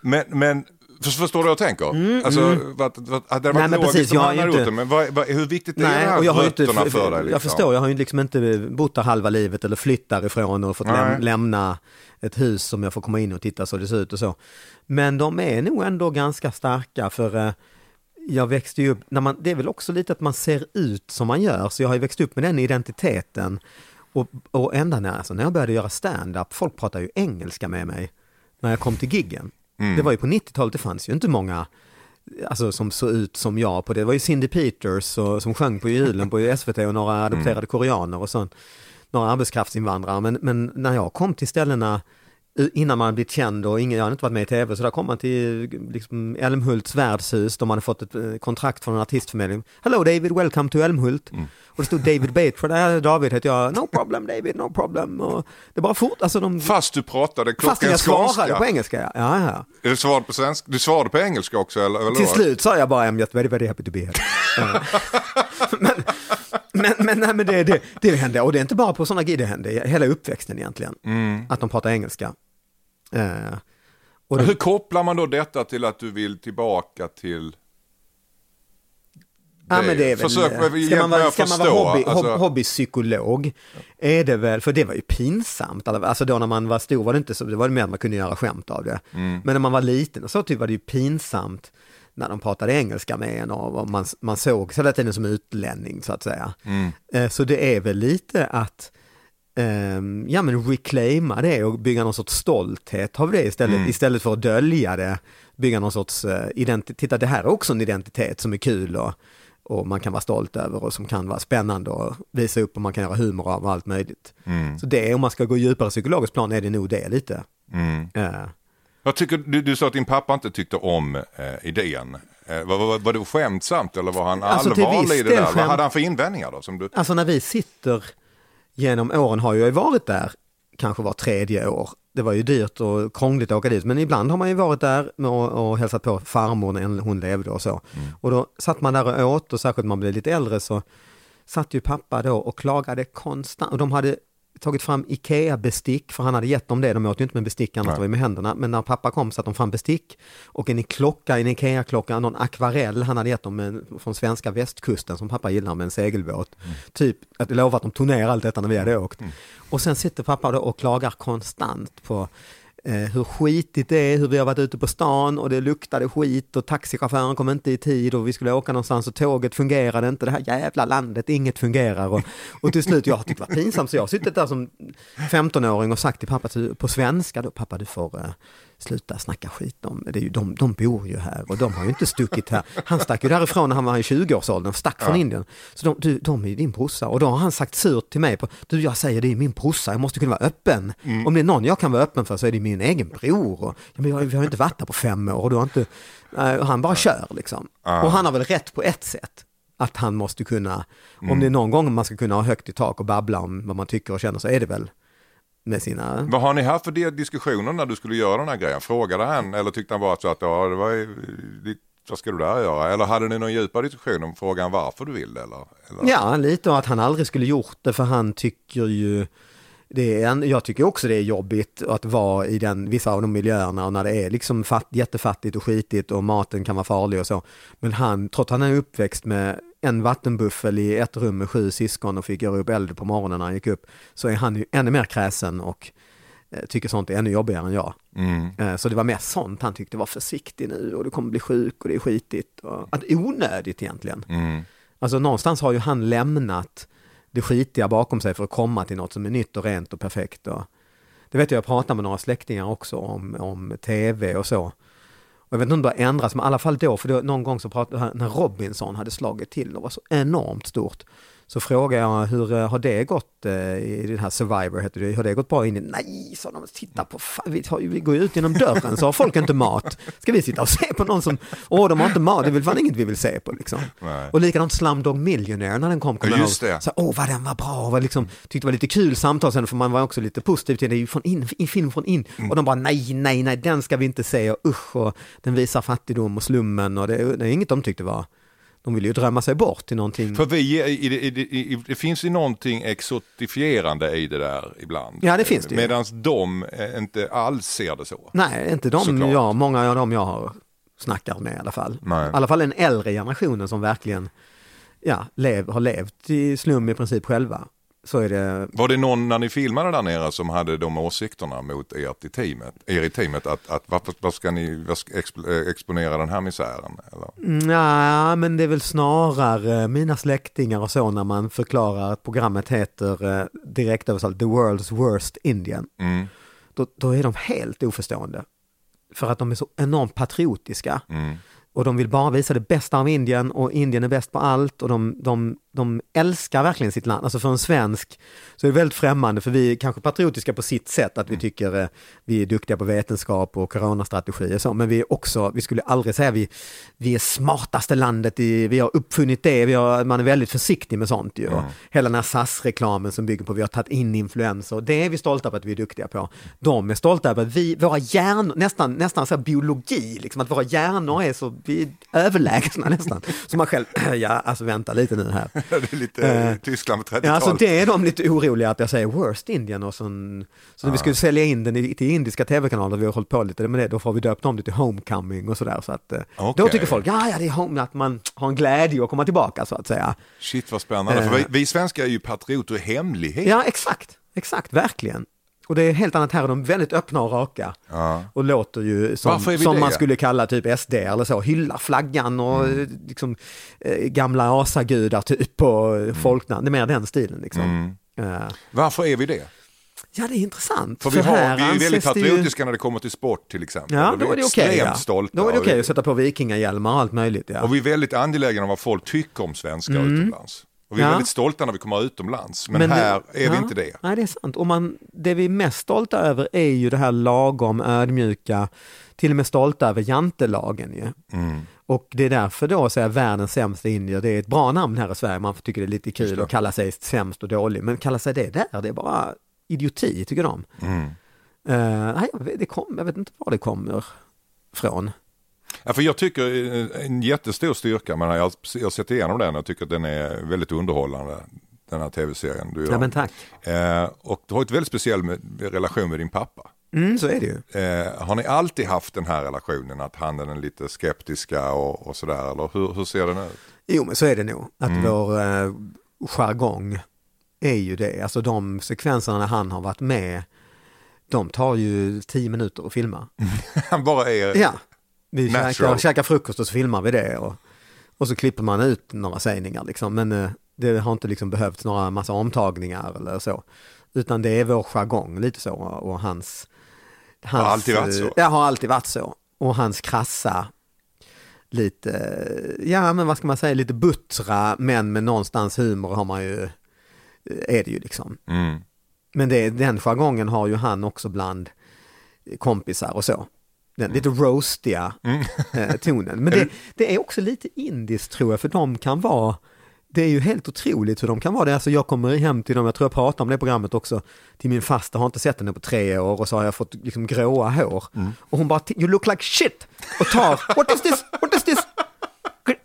Men, men förstår du vad jag tänker? Alltså, vad, vad, hade det Mm, Nej, varit logiskt precis, jag inte-? Men vad, vad, hur viktigt är det Nej, här och jag har inte, rötterna för dig? jag Liksom? förstår, jag har ju liksom inte bott där halva livet eller flytt därifrån och fått Nej. läm lämna ett hus som jag får komma in och titta så det ser ut och så. Men de är nog ändå ganska starka för eh, jag växte ju upp, när man, det är väl också lite att man ser ut som man gör, så jag har ju växt upp med den identiteten. Och, och ända när, alltså, när jag började göra stand-up, folk pratar ju engelska med mig när jag kom till giggen. Det var ju på 90-talet, det fanns ju inte många alltså, som såg ut som jag på det. Det var ju Cindy Peters och, som sjöng på julen på SVT och några adopterade koreaner och sånt. Några arbetskraftsinvandrare. Men, men när jag kom till ställena innan man blivit känd och ingen, jag hade inte varit med i tv, så där kom man till liksom, Älmhults värdshus, de hade fått ett eh, kontrakt från en artistförmedling. Hello David, welcome to Älmhult. Och det stod David Bateford, där David heter jag, no problem David, no problem. Och det bara fort, alltså de... Fast du pratade Fastän jag klockren svarade skånska. på engelska, ja. ja, ja. Du svarade på svenska? Du svarade på engelska också eller? eller Till slut sa jag bara I'm just very very happy to be here. Men, men, men, nej, men det, det, det hände, och det är inte bara på sådana grejer, det hände hela uppväxten egentligen. Att de pratar engelska. Eh, och det, Hur kopplar man då detta till att du vill tillbaka till Ja, men det är väl, Försök ska man vara, ska man vara hobby, Alltså, hob, hobbypsykolog, är det väl, för det var ju pinsamt, alltså då när man var stor var det inte så, det var mer att man kunde göra skämt av det. Mm. Men när man var liten och så typ var det ju pinsamt när de pratade engelska med en och och man, man såg sig hela tiden som utlänning så att säga. Mm. Eh, Så det är väl lite att ehm, ja men reclaima det och bygga någon sorts stolthet av det istället, Mm. istället för att dölja det. Bygga någon sorts uh, identitet, titta det här är också en identitet som är kul och, och man kan vara stolt över och som kan vara spännande och visa upp och man kan göra humor av och allt möjligt. Mm. Så det, om man ska gå djupare psykologiskt plan är det nog det lite. Mm. Eh, Jag tycker, du, du sa att din pappa inte tyckte om eh, idén. Eh, var, var, var det skämtsamt eller var han Alltså, allvarlig i det där? Vad skämt- hade han för invändningar då? Som du... Alltså när vi sitter genom åren har jag ju varit där kanske var tredje år. Det var ju dyrt och krångligt att åka dit men ibland har man ju varit där och, och hälsat på farmor när hon levde och så. Och då satt man där och åt och särskilt när man blev lite äldre så satt ju pappa då och klagade konstant och de hade tagit fram IKEA-bestick, för han hade gett dem det, de åt ju inte med bestick annars var med händerna, men när pappa kom satte de fram bestick och en klocka, en IKEA-klocka, någon akvarell han hade gett dem en, från svenska västkusten som pappa gillar med en segelbåt. Typ, att jag lovar att de tog ner allt detta när vi hade åkt. Och sen sitter pappa då och klagar konstant på eh, hur skitigt det är, hur vi har varit ute på stan och det luktade skit och taxichauffören kom inte i tid och vi skulle åka någonstans och tåget fungerade inte, det här jävla landet, inget fungerar. Och, och till slut, jag tyckte det var pinsamt så jag har suttit där som 15-åring och sagt till pappa på svenska då, pappa du får eh, sluta snacka skit om, det är ju, de, de bor ju här och de har ju inte stuckit här. Han stack ju därifrån när han var i 20-årsåldern, stack från Indien. Så de, du, de är ju din brorsa och då har han sagt surt till mig, på, du jag säger det är min brorsa, jag måste kunna vara öppen. Om det är någon jag kan vara öppen för så är det min egen bror. Och, ja, men jag, vi har ju inte varit där på fem år och du har inte, och han bara kör liksom. Och han har väl rätt på ett sätt. Att han måste kunna, om det är någon gång man ska kunna ha högt i tak och babbla om vad man tycker och känner så är det väl med sina Vad har ni haft för diskussioner när du skulle göra den här grejen? Frågade han eller tyckte han bara så att ja, det var, vad ska du där göra? Eller hade ni någon djupare diskussion om frågan varför du vill eller? eller? Ja, lite och att han aldrig skulle gjort det för han tycker ju det är en, jag tycker också det är jobbigt att vara i den, vissa av de miljöerna och när det är liksom fatt, jättefattigt och skitigt och maten kan vara farlig och så. Men han, trots att han är uppväxt med en vattenbuffel i ett rum med sju syskon och fick göra upp eld på morgonen när han gick upp, så är han ju ännu mer kräsen och eh, tycker sånt är ännu jobbigare än jag. Mm. Eh, Så det var mest sånt han tyckte var försiktig nu och du kommer bli sjuk och det är skitigt. Och, att onödigt egentligen. Mm. Alltså någonstans har ju han lämnat det skitiga bakom sig för att komma till något som är nytt och rent och perfekt. Och det vet jag, jag pratar med några släktingar också om, om tv och så. Och jag vet inte om det har ändrats, men i alla fall då, för då, någon gång så pratade han, när Robinson hade slagit till och var så enormt stort. Så frågade jag hur eh, har det gått eh, i den här Survivor, heter det, har det gått bra in i? Nej, sa de, titta på, vi, tar, vi går ut genom dörren så har folk inte mat. Ska vi sitta och se på någon som, åh de har inte mat, det är väl fan inget vi vill se på liksom. Nej. Och likadant Slumdog Millionaire när den kom, kommer Ja, just det. Så, åh vad den var bra, vad liksom, tyckte det var lite kul samtal sen för man var också lite positiv till det, det är ju från in, film från in. Mm. Och de bara nej, nej, nej, den ska vi inte se och usch och den visar fattigdom och slummen och det, det är inget de tyckte var, de ville ju drömma sig bort till någonting. För vi, i, i, i, i, det finns ju någonting exotifierande i det där ibland. Ja, det finns det. Medan de eh, inte alls ser det så. Nej, inte de Såklart. jag, många av dem jag har snackat med i alla fall. Nej. I alla fall den äldre generationen som verkligen ja, lev, har levt i slum i princip själva. Så är det, Var det någon när ni filmade där nere som hade de åsikterna mot ert i teamet, er i teamet att, att varför, varför ska ni varför ska exp- eh, exponera den här misären? Eller? Nej, men det är väl snarare mina släktingar och så när man förklarar att programmet heter eh, direkt översatt The World's Worst Indian. Mm, Då, då är de helt oförstående. För att de är så enormt patriotiska. mm, Och de vill bara visa det bästa av Indien och Indien är bäst på allt och de, de, de älskar verkligen sitt land. Alltså för en svensk så är det väldigt främmande för vi är kanske patriotiska på sitt sätt att vi tycker eh, vi är duktiga på vetenskap och coronastrategier och så men vi är också, vi skulle aldrig säga vi, vi är smartaste landet, i, vi har uppfunnit det, vi har, man är väldigt försiktig med sånt ju. Och Hela den här SAS-reklamen som bygger på vi har tagit in influenser, det är vi stolta på att vi är duktiga på. De är stolta över att vi, våra hjärnor, nästan, nästan så biologi, liksom att våra hjärnor är så, vi är överlägsna nästan. Så man själv, ja alltså vänta lite nu här. det är lite Eh, Tyskland på Ja, 30-talet. alltså det är de lite oroliga att jag säger worst Indian och sån, så när vi skulle sälja in den i, till indiska tv-kanaler, vi har hållit på lite med det, då får vi döpt om det till Homecoming och sådär. Så att, eh, Då tycker folk, ja, ja det är home, att man har en glädje att komma tillbaka så att säga. Shit vad spännande, Eh. för vi, vi svenskar är ju patrioter i hemlighet. Ja, exakt, exakt, verkligen. Och det är helt annat här, de är väldigt öppna och raka. Ja. Och låter ju som, som det? man skulle kalla typ SD eller så, hyllar flaggan och Mm. liksom, eh, gamla asagudar typ och mm. folknamn, det är mer den stilen liksom. Mm. Eh, Varför är vi det? ja, det är intressant. För vi, har, vi är väldigt det ju- patriotiska när det kommer till sport till exempel. Ja, då är det okej. extremt ja. stolta. Då är det okej vi- att sätta på vikingahjälmar och allt möjligt. Ja. Och vi är väldigt angelägna om vad folk tycker om svenskar utomlands. Och vi är. Ja. väldigt stolta när vi kommer utomlands, men, Men det- här är vi ja. inte det. Nej, det är sant. Och man, det vi är mest stolta över är ju det här lagom ödmjuka, till och med stolta över jantelagen ju. Mm. Och det är därför då säga världens sämsta indier, det är ett bra namn här i Sverige, man tycker det är lite kul det. att kalla sig sämst och dålig, men kalla sig det där, det är bara idioti tycker de. Mm. Eh, nej, jag vet- det kom, jag vet inte var det kommer från. Ja, för jag tycker eh, en jättestor styrka, men jag jag har sett igenom den och tycker att den är väldigt underhållande, den här tv-serien du gör. Ja men tack. Eh, och du har ett väldigt speciell med, relation med din pappa. Mm, så är det ju. Eh, har ni alltid haft den här relationen, att han är den lite skeptiska och, och sådär, eller hur, hur ser den ut? Jo men så är det nog, att Mm. vår eh, jargong är ju det, alltså de sekvenserna när han har varit med, de tar ju tio minuter att filma. Han bara är... Ja, vi käkar, käkar frukost och så filmar vi det och, och så klipper man ut några sägningar liksom, men eh, det har inte liksom behövts några massa omtagningar eller så. Utan det är vår jargong lite så och hans... hans Har alltid varit så? eh, Ja, har alltid varit så. Och hans krassa, lite, eh, ja men vad ska man säga, lite buttra men med någonstans humor har man ju, eh, är det ju liksom. Mm. Men det, den jargongen har ju han också bland kompisar och så. Den lite roastiga eh, tonen. Men det, det är också lite indiskt tror jag, för de kan vara, det är ju helt otroligt hur de kan vara det. Alltså jag kommer hem till dem, jag tror jag pratade om det programmet också, till min fasta, har inte sett henne på tre år och så har jag fått liksom gråa hår. Och hon bara, you look like shit! Och tar, what is this, what is this?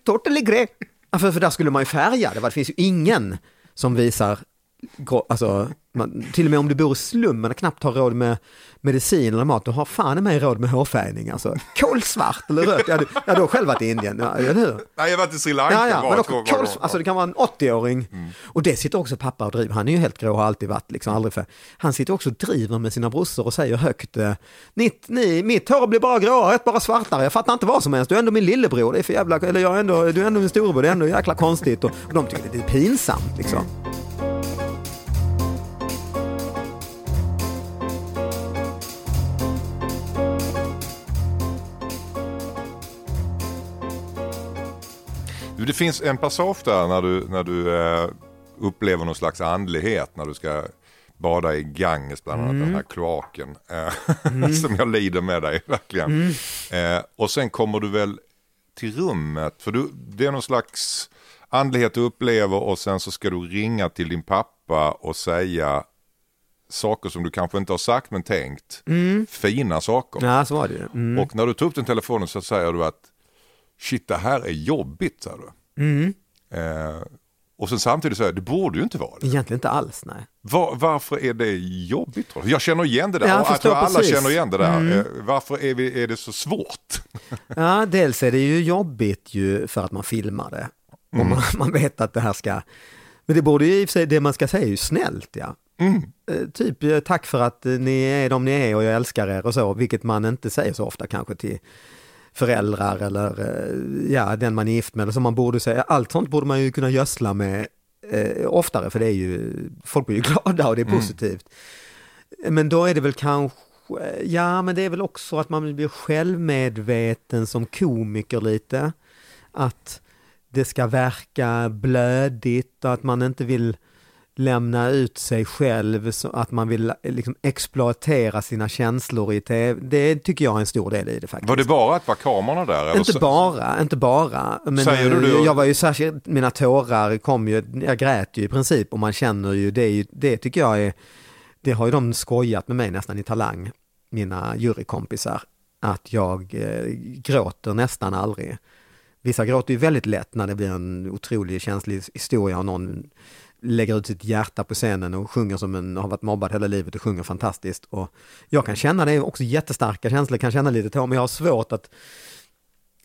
Totally grey. För, för där skulle man ju färga det, det finns ju ingen som visar Alltså, man, till och med om du bor i slummen och knappt har råd med medicin eller mat, du har fan i mig råd med hårfärgning. Alltså, kolsvart eller rött, ja, du, har själv varit i Indien, ja, eller hur? Nej, jag har varit i Sri Lanka Ja, ja, bara men två också gånger. kols, alltså det kan vara en 80-åring och det sitter också pappa och driver, han är ju helt grå och har alltid varit liksom aldrig för. Han sitter också och driver med sina brorsor och säger högt, eh, ni, ni, mitt hår blir bara gråare, ett bara svartare, jag fattar inte vad som helst, du är ändå min lillebror, det är för jävla, eller jag är ändå, du är ändå min storebror, det är ändå jäkla konstigt och, och de tycker det är pinsamt liksom. Det finns en passage där när du, när du eh, upplever någon slags andlighet när du ska bada i Ganges, bland annat den här kloaken. Eh, som jag lider med dig, verkligen. Eh, och sen kommer du väl till rummet, för du, det är någon slags andlighet du upplever och sen så ska du ringa till din pappa och säga saker som du kanske inte har sagt men tänkt. Fina saker. Ja, så var det ju. Mm. Och när du tar upp den telefonen så säger du att shit det här är jobbigt. Säger du. Mm. Eh, och sen samtidigt säger du det borde ju inte vara det. Egentligen inte alls, nej. Var, varför är det jobbigt? Jag känner igen det där Ja, jag tror alla precis. känner igen det där. Mm. Eh, varför är, vi, är det så svårt? Ja, dels är det ju jobbigt ju för att man filmar det. Och man, man vet att det här ska... Men det borde ju i och för sig, det man ska säga är ju snällt ja. Eh, typ eh, tack för att ni är de ni är och jag älskar er och så, vilket man inte säger så ofta kanske till föräldrar eller eh, ja, den man är gift med. Eller så man borde säga, allt sånt borde man ju kunna gödsla med eh, oftare för det är ju, folk blir ju glada och det är positivt. Men då är det väl kanske, ja men det är väl också att man blir självmedveten som komiker lite. Att det ska verka blödigt och att man inte vill lämna ut sig själv, så att man vill liksom exploatera sina känslor i tv. Det tycker jag är en stor del i det faktiskt. Var det bara att var kamerorna där? eller Inte bara, inte bara. Men Säger du eh, det? jag var ju särskilt, mina tårar kom ju, jag grät ju i princip och man känner ju, det, ju, det tycker jag är, det har ju de skojat med mig nästan i Talang, mina jurykompisar, att jag eh, gråter nästan aldrig. Vissa gråter ju väldigt lätt när det blir en otroligt känslig historia och någon lägger ut sitt hjärta på scenen och sjunger som en, har varit mobbad hela livet och sjunger fantastiskt. Och jag kan känna det, också jättestarka känslor, kan känna lite tår, men jag har svårt att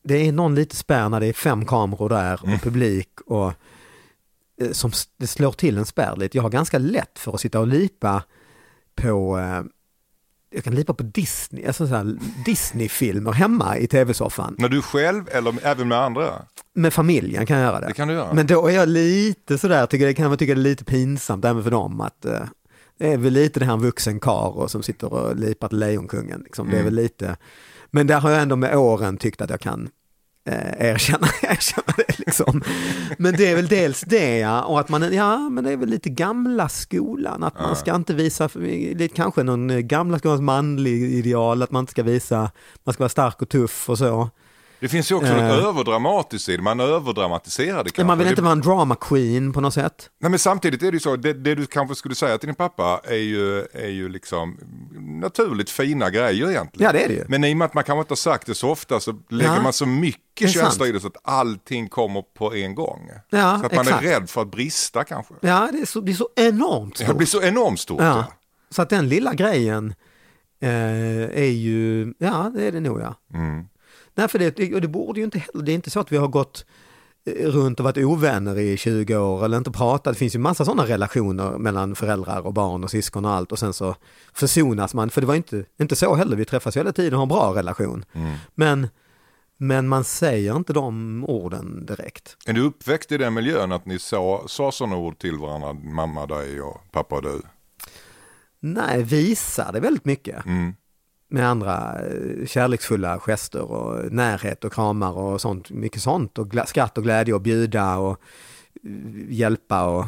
det är någon lite spärr när det är fem kameror där och publik och eh, som det slår till en spärr lite. Jag har ganska lätt för att sitta och lipa på eh, jag kan lipa på Disney, alltså så Disney-filmer hemma i tv-soffan. När du själv eller även med andra? Med familjen kan jag göra det. Det kan du göra. Men då är jag lite sådär, tycker det kan man tycka det är lite pinsamt även för dem att eh, det är väl lite det här en vuxen och som sitter och lipar till Lejonkungen. Liksom. Det är Mm. väl lite, men där har jag ändå med åren tyckt att jag kan eh, erkänna, erkänna det liksom. Men det är väl dels det ja, och att man, ja men det är väl lite gamla skolan, att man ska inte visa, kanske någon gamla skolans manlig ideal, att man inte ska visa, man ska vara stark och tuff och så. Det finns ju också Eh. något överdramatiskt i det, man överdramatiserar det kanske. Man vill inte vara en drama queen på något sätt. Nej men samtidigt är det ju så, det, det du kanske skulle säga till din pappa är ju, är ju liksom naturligt fina grejer egentligen. Ja det är det ju. Men i och med att man kanske inte har sagt det så ofta så lägger Ja, man så mycket känsla i det så att allting kommer på en gång. Ja, så att man exakt. är rädd för att brista kanske. Ja, det är så, är så enormt stort. Det blir så enormt stort. ja. Ja. Så att den lilla grejen eh, är ju, ja det är det nog ja. Mm. Nej, för det, och det borde ju inte heller, det är inte så att vi har gått eh, runt och varit ovänner i 20 år eller inte pratat. Det finns ju massa sådana relationer mellan föräldrar och barn och syskon och allt och sen så försonas man. För det var inte, inte så heller, vi träffas hela tiden och har en bra relation. Mm. Men, men man säger inte de orden direkt. Är du uppväxt i den miljön att ni sa, sa sådana ord till varandra, mamma dig och pappa du? Nej, visar det väldigt mycket. Mm. Med andra eh, kärleksfulla gester och närhet och kramar och sånt. Mycket sånt och skratt och glädje och bjuda och eh, hjälpa och,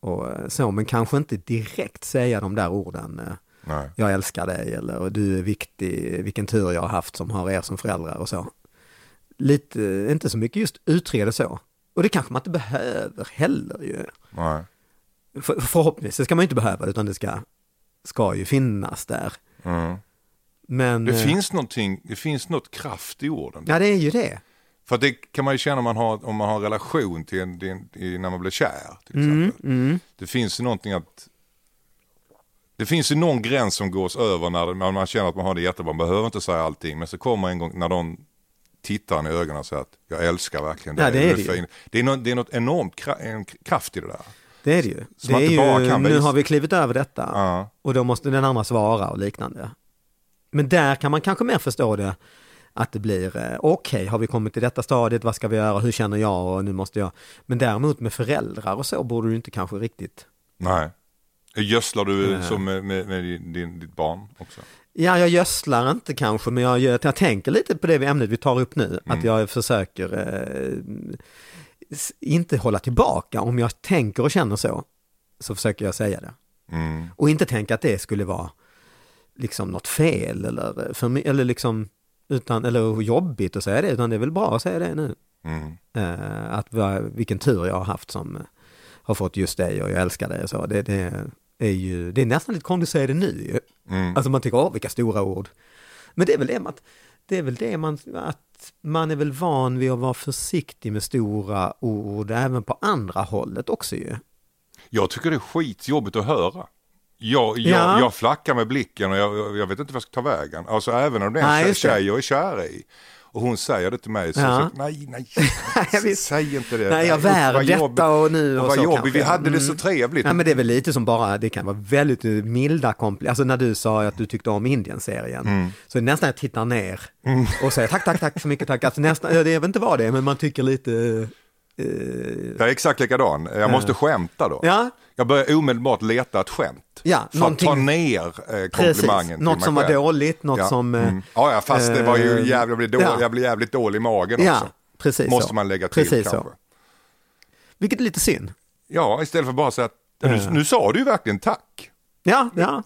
och eh, så. Men kanske inte direkt säga de där orden. Nej. Jag älskar dig eller du är viktig, vilken tur jag har haft som har er som föräldrar och så. Lite, inte så mycket just utreda så. Och det kanske man inte behöver heller ju. Nej. För, förhoppningsvis ska man inte behöva utan det ska, ska ju finnas där. Mm. Men, Det eh, finns någonting, det finns något kraft i orden. Ja det är ju det. För det kan man ju känna om man har, om man har en relation till en, till en, i- när man blir kär. Till Mm, exempel. Det finns ju någonting att det finns ju någon gräns som gås över när, när man känner att man har det jättebra. Man behöver inte säga allting. Men så kommer en gång när de tittar en i ögonen och säger att jag älskar verkligen dig. Ja, det är det ju. Det är, något, det är något enormt kra, en kraft i det där. Det är det ju. Som Det är ju nu har vi klivit över detta Ja. och då måste den andra svara och liknande. Men där kan man kanske mer förstå det att det blir eh, okej, har vi kommit till detta stadiet, vad ska vi göra, hur känner jag och nu måste jag. Men däremot med föräldrar och så borde du inte kanske riktigt. Nej. Gödslar du Nej. som med, med, med din, ditt barn också? Ja, jag gödslar inte kanske, men jag, jag tänker lite på det ämnet vi tar upp nu, att jag försöker eh, inte hålla tillbaka. Om jag tänker och känner så, så försöker jag säga det. Mm. Och inte tänka att det skulle vara liksom något fel eller, för mig, eller liksom utan, eller jobbigt att säga det, utan det är väl bra att säga det nu. Mm. Eh, att va- vilken tur jag har haft som eh, har fått just dig och jag älskar dig och så. Det, det är ju, det är nästan lite konstigt att säga det nu. Mm. Alltså man tycker, åh vilka stora ord. Men det är väl det man, det är väl det man, att man är väl van vid att vara försiktig med stora ord även på andra hållet också ju. Jag tycker det är skitjobbigt att höra. Jag, jag, Ja. jag flackar med blicken och jag, jag- jag vet inte vad jag ska ta vägen. Alltså även om det är Nej, en just tjej, jag är kär i. Och hon säger det till mig. Så, Ja. så nej, nej, Jag visst. säg inte det. Nej, jag vär detta och nu och vad så kanske. Vi hade det så Mm. trevligt. Nej men det är väl lite som bara, det kan vara väldigt milda komplimanger. Alltså när du sa att du tyckte om Indien-serien. Mm. Så nästan jag tittar ner och säger tack, tack, tack så mycket, tack. Alltså nästan, ja, det vet inte vad det är, men man tycker lite... eh, Jag är exakt likadan. Jag måste skämta då. ja, Jag börjar omedelbart leta ett skämt. Ja, för någonting- att ta ner eh, precis. komplimangen till Något som var själv. dåligt, något ja. som... eh, Mm. Ja, ja, fast det var ju eh, jävligt, jag, blev dålig, ja. jag blev jävligt dålig i magen Ja, också. precis Måste så. man lägga till Precis så. kanske. Vilket är lite synd. Ja, istället för bara säga att nu, nu sa du ju verkligen tack. Ja, ja.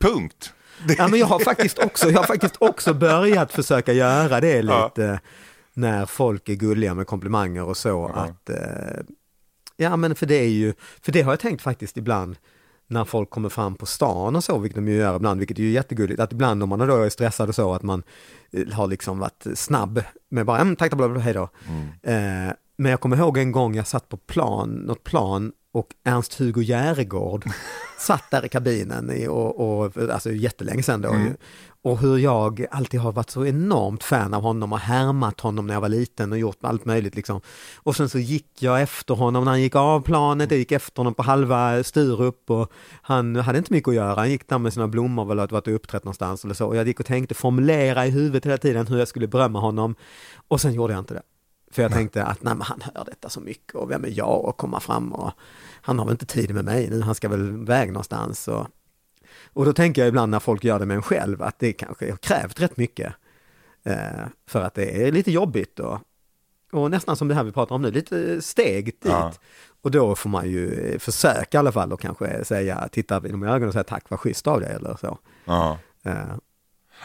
Punkt. Ja, men jag har faktiskt också, jag har faktiskt också börjat försöka göra det Ja. När folk är gulliga med komplimanger och så att eh, ja men för det är ju, för det har jag tänkt faktiskt ibland när folk kommer fram på stan och så, vilket de ju gör ibland, vilket är ju jättegulligt, att ibland om man då är stressad och så, att man eh, har liksom varit snabb med bara, mm, tack, bla, bla, bla, hej då. Eh, men jag kommer ihåg en gång jag satt på plan, något plan och Ernst-Hugo Järegård satt där i kabinen i, och, och, alltså jättelänge sedan då. ju. Och hur jag alltid har varit så enormt fan av honom och härmat honom när jag var liten och gjort allt möjligt liksom. Och sen så gick jag efter honom när han gick av planet, jag gick efter honom på halva Sturup och han hade inte mycket att göra, han gick där med sina blommor väl och varit och uppträtt någonstans eller så. Och jag gick och tänkte formulera i huvudet hela tiden hur jag skulle berömma honom och sen gjorde jag inte det. För jag tänkte att nej, men han hör detta så mycket och vem är jag att komma fram och han har väl inte tid med mig nu, han ska väl iväg någonstans. Och, och då tänker jag ibland när folk gör det med en själv att det kanske har krävt rätt mycket. Eh, för att det är lite jobbigt och, och nästan som det här vi pratar om nu, lite steg dit. Ja. Och då får man ju försöka i alla fall och kanske säga, titta inom ögonen och säga tack vad schysst av dig eller så. Ja. Eh,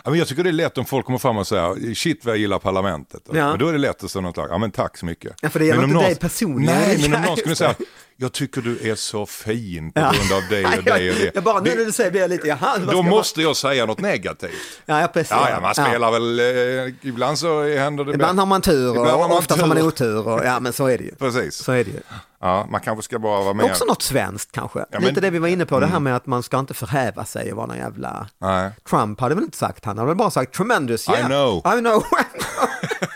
Ja, men jag tycker det är lätt om folk kommer fram och säger shit vad jag gillar parlamentet. Ja. Men då är det lätt att säga något ja men tack så mycket. Ja, för det gäller men inte någon- dig personligen. Nej, men om någon skulle säga, jag tycker du är så fin på Ja. grund av det och det och det. Jag bara, nu Det- när du säger jag lite, jaha, Då måste jag säga något negativt. Ja, ja, precis. Ja, ja man spelar väl, eh, ibland så händer det Ibland har man tur och Ibland har man oftast har man tur. otur. Och, ja, men så är det ju. Precis. Så är det ju. Ja, man kanske ska bara vara med. Också något svenskt kanske. Ja, Lite men- det vi var inne på, det här med att man ska inte förhäva sig och vara någon jävla... Nej. Trump hade väl inte sagt, han hade väl bara sagt tremendous, I yeah. know. I know.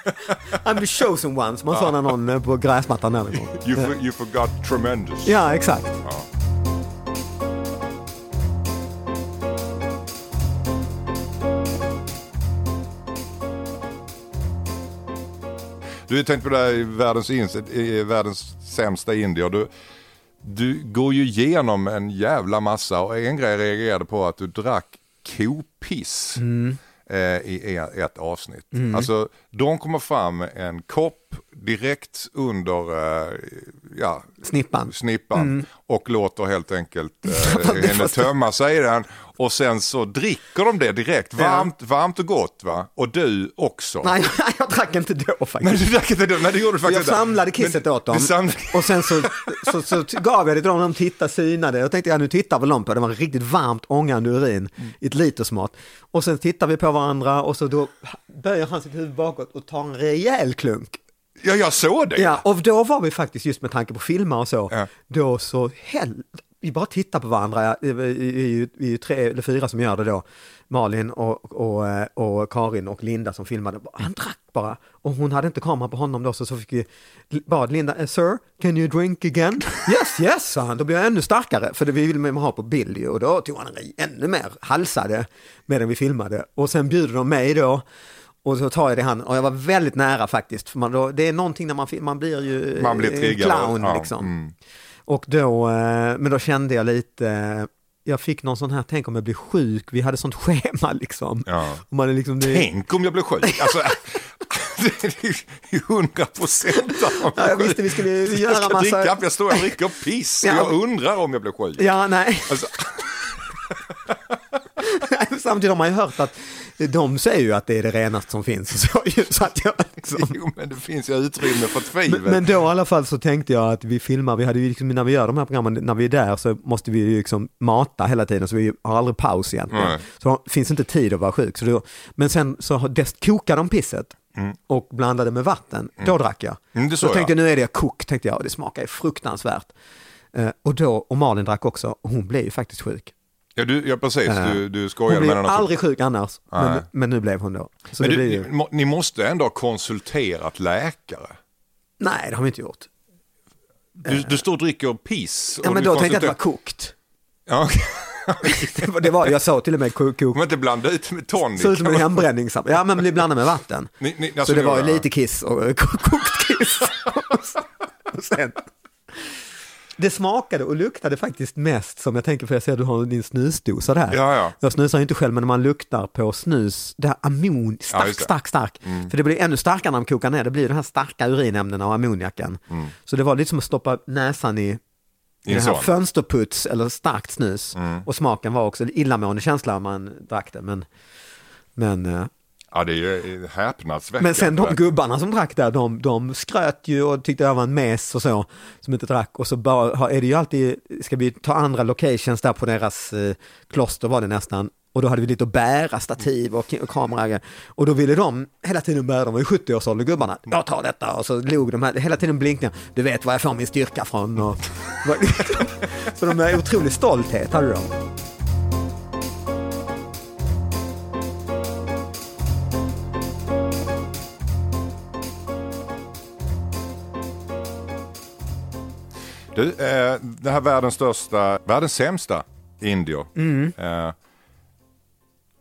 I'm the chosen one, som man sa när någon eh, på gräsmattan där. någon gång. You, for, you forgot tremendous. Ja, exakt. Du har tänkt på det här i världens, i världens sämsta indier. Du, du går ju igenom en jävla massa och en grej jag reagerade på att du drack kopiss eh, i e- ett avsnitt. Alltså de kommer fram med en kopp direkt under eh, ja, Snippan. snippan och låter helt enkelt eh, henne tömma sig i den. Och sen så dricker de det direkt, varmt, varmt och gott va? Och du också. Nej, jag drack inte då Nej, faktiskt. du drack inte det. Nej, det gjorde du faktiskt Jag samlade kisset Men åt dem samlade... och sen så, så, så, gav jag det till dem, de tittade, synade. Jag tänkte, ja nu tittar väl de på det, det var riktigt varmt ångande urin i ett litersmått. Och sen tittar vi på varandra och så då böjer han sitt huvud bakåt och tar en rejäl klunk. Ja, jag såg det. Ja, och då var vi faktiskt, just med tanke på filmer och så, Ja. då så hell, vi bara tittar på varandra, vi, är ju- vi är ju tre eller fyra som gör det då, Malin och, och, eh, och Karin och Linda som filmade, han drack bara, och hon hade inte kamera på honom då, så, så fick vi, bad Linda, "Eh, sir, can you drink again? Yes, yes, sa han, då blev jag ännu starkare, för det vi ville ha på bild ju, och då tog han en ännu mer, halsade medan vi filmade, och sen bjuder de mig då, och så tar jag det i handen och jag var väldigt nära faktiskt. För man då, det är någonting när man, man blir ju Man blir eh, triggad. clown Ja, liksom. mm. Och då, eh, men då kände jag lite, jag fick någon sån här, tänk om jag blir sjuk, vi hade sånt schema liksom. Ja. Och man är liksom det, Tänk om jag blev sjuk. Alltså, det är ju hundra procent Ja, jag visste vi skulle Jag göra ska massa- dricka, jag står och dricker piss. Ja. Jag undrar om jag blev sjuk. Ja, nej. Alltså, Samtidigt har man ju hört att de säger ju att det är det renaste som finns. Så, så att jag, liksom, jo, men det finns ju utrymme för tvivel. Men, men då i alla fall så tänkte jag att vi filmar, vi hade ju liksom, när vi gör de här programmen, när vi är där så måste vi ju liksom mata hela tiden så vi har aldrig paus egentligen. Nej. Så det finns inte tid att vara sjuk. Så då, men sen så kokade de pisset och blandade med vatten, då drack jag. Mm, det så såg tänkte jag. nu är det kok, tänkte jag, och det smakar ju fruktansvärt. Eh, och då, och Malin drack också, och hon blev ju faktiskt sjuk. Ja, du, ja precis, du, du Hon blev med den. också. aldrig sjuk annars, men, men nu blev hon då. Så Men det du, blir ju, ni, må- ni måste ändå ha konsulterat läkare. nej, det har vi inte gjort. Du, du står och dricker piss. Ja, men du då tänkte jag att det var kokt. Ja, okej. Det var, det var, jag sa till och med kok, kok Men inte blanda ut med tonic. Såg ut som en hembränning. Ja men bli blandad med vatten. Ni- ni- så alltså, det ni var ju var- lite kiss och och kokt kiss. och sen. Det smakade och luktade faktiskt mest som jag tänker, för jag ser att du har din snusdosa där. Ja, ja. Jag snusar ju inte själv, men när man luktar på snus, det här ammon, Ja, stark, det. stark, stark. För det blir ännu starkare när de kokar ner, det blir de här starka urinämnena och ammoniaken. Så det var lite som att stoppa näsan i I här sån. fönsterputs eller starkt snus. Och smaken var också illamående känsla om man drack det. Men, men eh, Ja, det är ju häpnadsväckande. Men sen de gubbarna som drack där, de, de skröt ju och tyckte jag var en mes och så, som inte drack. Och så bara, är det ju alltid, ska vi ta andra locations där på deras eh, kloster var det nästan. Och då hade vi lite att bära stativ och, och kamera. Och då ville de hela tiden bära, de var ju 70-årsålder gubbarna. Jag tar detta och så log de här, hela tiden blinkningar. Du vet var jag får min styrka från. Och, så de är otrolig stolthet hade de. Du, eh, det här världens största, världens sämsta indier. Mm. Eh,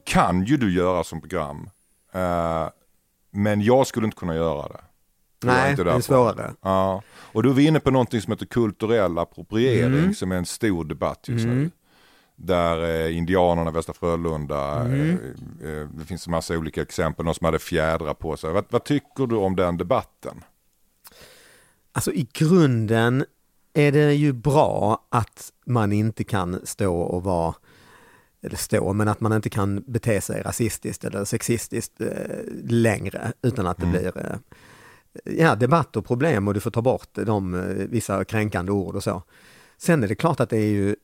kan ju du göra som program. Eh, men jag skulle inte kunna göra det. Nej, det är svårare. Ja. Och då är vi inne på någonting som heter kulturell appropriering Mm. som är en stor debatt just nu. Där eh, indianerna i Västra Frölunda, Mm. eh, eh, det finns en massa olika exempel, någon som hade fjädrar på sig. Vad, vad tycker du om den debatten? Alltså i grunden är det ju bra att man inte kan stå och vara, eller stå, men att man inte kan bete sig rasistiskt eller sexistiskt eh, längre utan att det blir eh, ja, debatt och problem och du får ta bort de eh, vissa kränkande ord och så. Sen är det klart att det är ju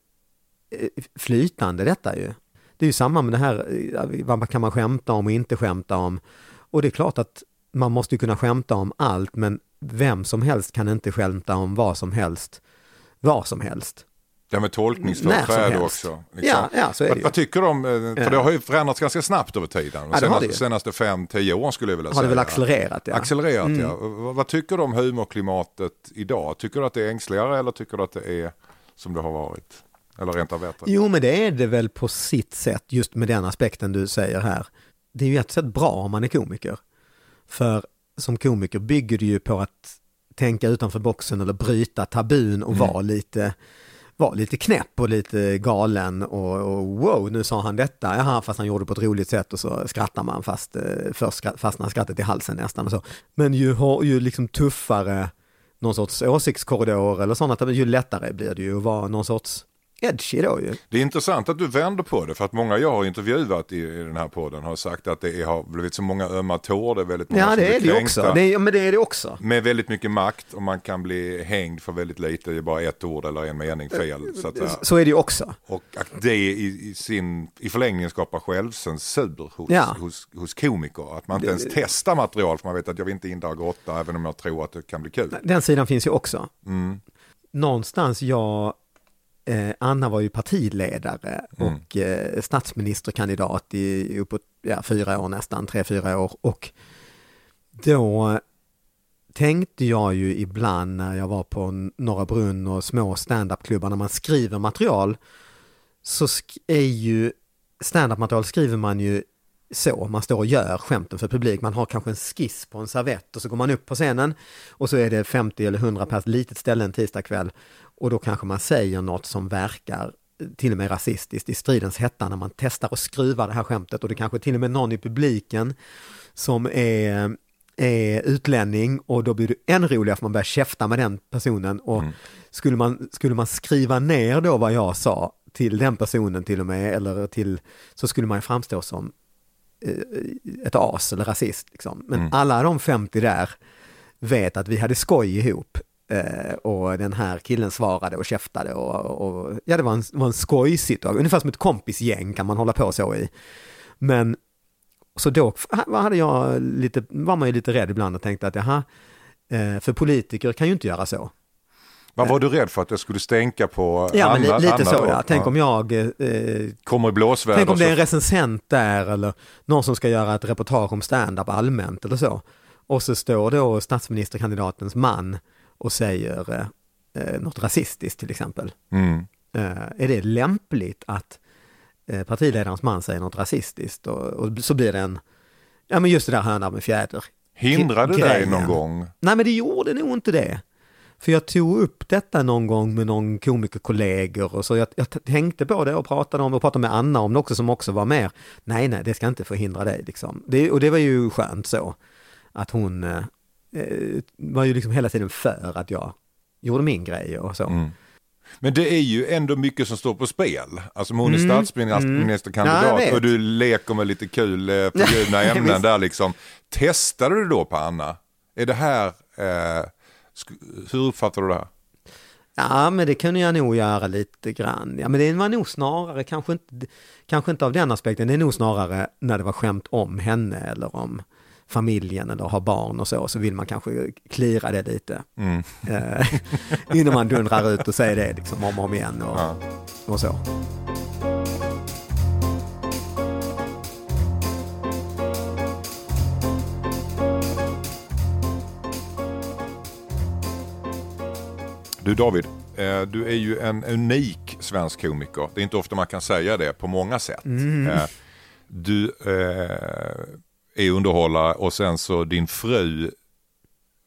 flytande detta ju. Det är ju samma med det här, vad kan man skämta om och inte skämta om. Och det är klart att man måste ju kunna skämta om allt, men vem som helst kan inte skämta om vad som helst, var som helst. Här med tolkningsföreträde också. liksom. Ja, ja, så är det vad, ju. vad tycker du om, eh, för Ja. det har ju förändrats ganska snabbt över tiden. De Ja, har senaste, senaste fem, tio åren skulle jag vilja Har säga. det väl accelererat? Ja. Accelererat Mm. ja. Vad, vad tycker du om humorklimatet idag? Tycker du att det är ängsligare eller tycker du att det är som det har varit? Eller rent av bättre? Jo, men det är det väl på sitt sätt, just med den aspekten du säger här. Det är ju ett sätt bra om man är komiker. För som komiker bygger det ju på att tänka utanför boxen eller bryta tabun och vara lite var lite knäpp och lite galen och, och wow, nu sa han detta, jaha, fast han gjorde det på ett roligt sätt och så skrattar man fast eh, först fastnar skrattet i halsen nästan och så. Men ju, ju liksom tuffare någon sorts åsiktskorridor eller sådana, ju lättare blir det ju att vara någon sorts edgy då ju. Det är intressant att du vänder på det för att många jag har intervjuat i, i den här podden har sagt att det är, har blivit så många ömma tår, det är väldigt många Ja, som det är det också. Det är, men det är det också. Med väldigt mycket makt och man kan bli hängd för väldigt lite, det är bara ett ord eller en mening fel. Så att, säga. Så är det ju också. och att det i, i, sin, i förlängningen skapar självcensur hos, Ja. hos, hos komiker. Att man inte ens testar material för man vet att jag vill inte in där och grotta även om jag tror att det kan bli kul. Den sidan finns ju också. Mm. Någonstans, jag, eh, Anna var ju partiledare Mm. och eh, statsministerkandidat i uppåt ja, fyra år nästan, tre, fyra år. Och då tänkte jag ju ibland när jag var på Norra Brunn och små standupklubbar när man skriver material så är ju standup-material skriver man ju så, man står och gör skämten för publik. Man har kanske en skiss på en servett och så går man upp på scenen och så är det 50 eller 100 pers, litet ställe en tisdagkväll och då kanske man säger något som verkar till och med rasistiskt i stridens hetta när man testar att skruva det här skämtet och det kanske till och med någon i publiken som är, är utlänning och då blir det än roligare för man börjar käfta med den personen och skulle, man, skulle man skriva ner då vad jag sa till den personen till och med eller till så skulle man framstå som eh, ett as eller rasist. Liksom. Men alla de 50 där vet att vi hade skoj ihop eh, och den här killen svarade och käftade och, och ja det var en, var en skojsituation, ungefär som ett kompisgäng kan man hålla på så i. Men så då hade jag lite, var man ju lite rädd ibland och tänkte att jaha, eh, för politiker kan ju inte göra så. Vad var du rädd för att jag skulle stänka på Ja, men Anna, li, lite Anna så ja. Tänk om jag eh, kommer i blåsväder. Tänk om det är en recensent där eller någon som ska göra ett reportage om stand-up allmänt eller så. Och så står då statsministerkandidatens man och säger eh, eh, något rasistiskt till exempel. Mm. Eh, är det lämpligt att eh, partiledarens man säger något rasistiskt och, och så blir det en, ja men just det där höna med fjäder. Hindrade dig grejen. någon gång? Nej men det gjorde nog inte det. För jag tog upp detta någon gång med någon komikerkollegor och så jag, jag tänkte på det och pratade om och pratade med Anna om det också som också var med. Nej, nej, det ska inte förhindra dig liksom. Det, och det var ju skönt så. Att hon eh, eh, var ju liksom hela tiden för att jag gjorde min grej och så. Mm. Men det är ju ändå mycket som står på spel. Alltså hon är Mm, statsministerkandidat Ja, jag vet. och du leker med lite kul eh, förbjudna ämnen där liksom. Testade du då på Anna? Är det här, eh, hur uppfattar du det här? Ja, men det kunde jag nog göra lite grann. Ja, men det var nog snarare, kanske inte, kanske inte av den aspekten, det är nog snarare när det var skämt om henne eller om familjen eller har barn och så, så vill man kanske klira det lite. Mm. Eh, innan man dundrar ut och säger det liksom om och om igen och, Ja. och så. Du David, eh, du är ju en unik svensk komiker. Det är inte ofta man kan säga det på många sätt. Eh, Du eh, är underhållare och sen så din fru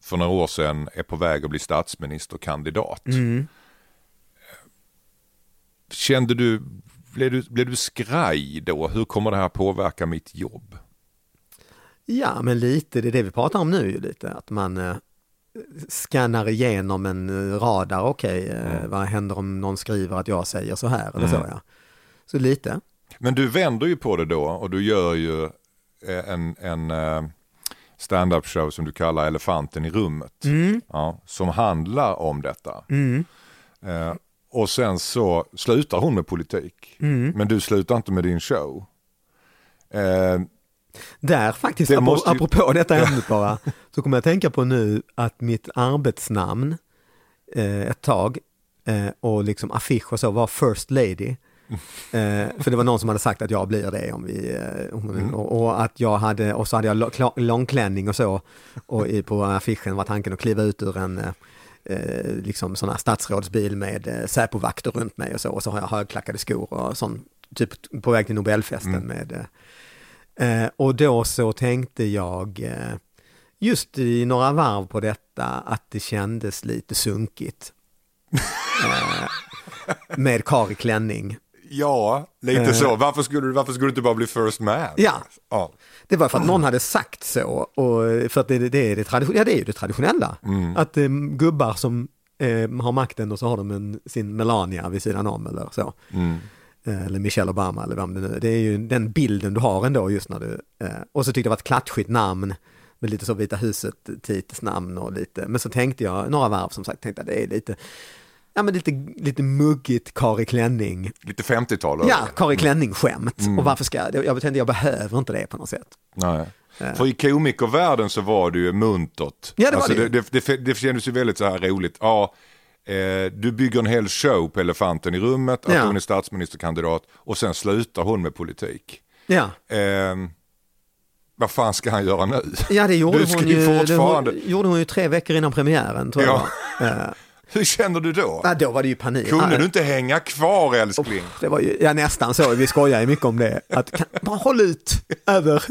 för några år sedan är på väg att bli statsministerkandidat. Kände du, blev du, blev du skraj då? Hur kommer det här påverka mitt jobb? Ja, men lite, det är det vi pratar om nu ju lite, att man scannar igenom en eh, radar, okej, eh, vad händer om någon skriver att jag säger så här eller så ja. Så lite. Men du vänder ju på det då och du gör ju eh, en, en stand-up show som du kallar Elefanten i rummet. Ja, som handlar om detta. Eh, och sen så slutar hon med politik. Men du slutar inte med din show. Eh, Där faktiskt, Det apropå, ju- apropå detta ämnet bara, så kommer jag tänka på nu att mitt arbetsnamn eh, ett tag eh, och liksom affisch och så var First Lady. Eh, för det var någon som hade sagt att jag blir det om vi, eh, om- och, och att jag hade, och så hade jag långklänning och så, och i, på affischen var tanken att kliva ut ur en eh, eh, liksom sån här statsrådsbil med eh, Säpovakter runt mig och så, och så har jag högklackade skor och sån, typ på väg till Nobelfesten med eh, Eh, och då så tänkte jag eh, just i några varv på detta att det kändes lite sunkigt. Eh, med Kari klänning. ja, lite Eh. så. Varför skulle, du, varför skulle du inte bara bli first man? Ja. ja. Det var för att någon hade sagt så och för att det, det, är, det, tradition, ja, det är ju det traditionella. Att eh, gubbar som eh, har makten och så har de en, sin Melania vid sidan om eller så. Eh, Eller Michelle Obama eller vem det nu är. Det är ju den bilden du har ändå just när du... Eh, och så tyckte jag det var ett klatschigt namn med lite så Vita huset namn och lite. Men så tänkte jag några varv som sagt, tänkte att det är lite, ja men lite, lite muggigt Kari Klänning. Lite 50-tal. Ja, Kari Klänning-skämt. Och varför ska jag, jag tänkte jag behöver inte det på något sätt. Nej. För i komikervärlden så var det ju muntert. Ja, det var alltså, det det, det, det kändes ju väldigt så här roligt. Ja, eh, du bygger en hel show på Elefanten i rummet, att Ja. hon är statsministerkandidat och sen slutar hon med politik. Ja, Eh, vad fan ska han göra nu? ja det gjorde hon ju det fortfarande- hon, gjorde hon ju tre veckor innan premiären tror Ja. jag. Eh, Hur känner du då? ja, då var det ju panik. Kunde du inte hänga kvar älskling? Det var ju, ja nästan så, vi skojar ju mycket om det. Att, kan, bara håll ut över.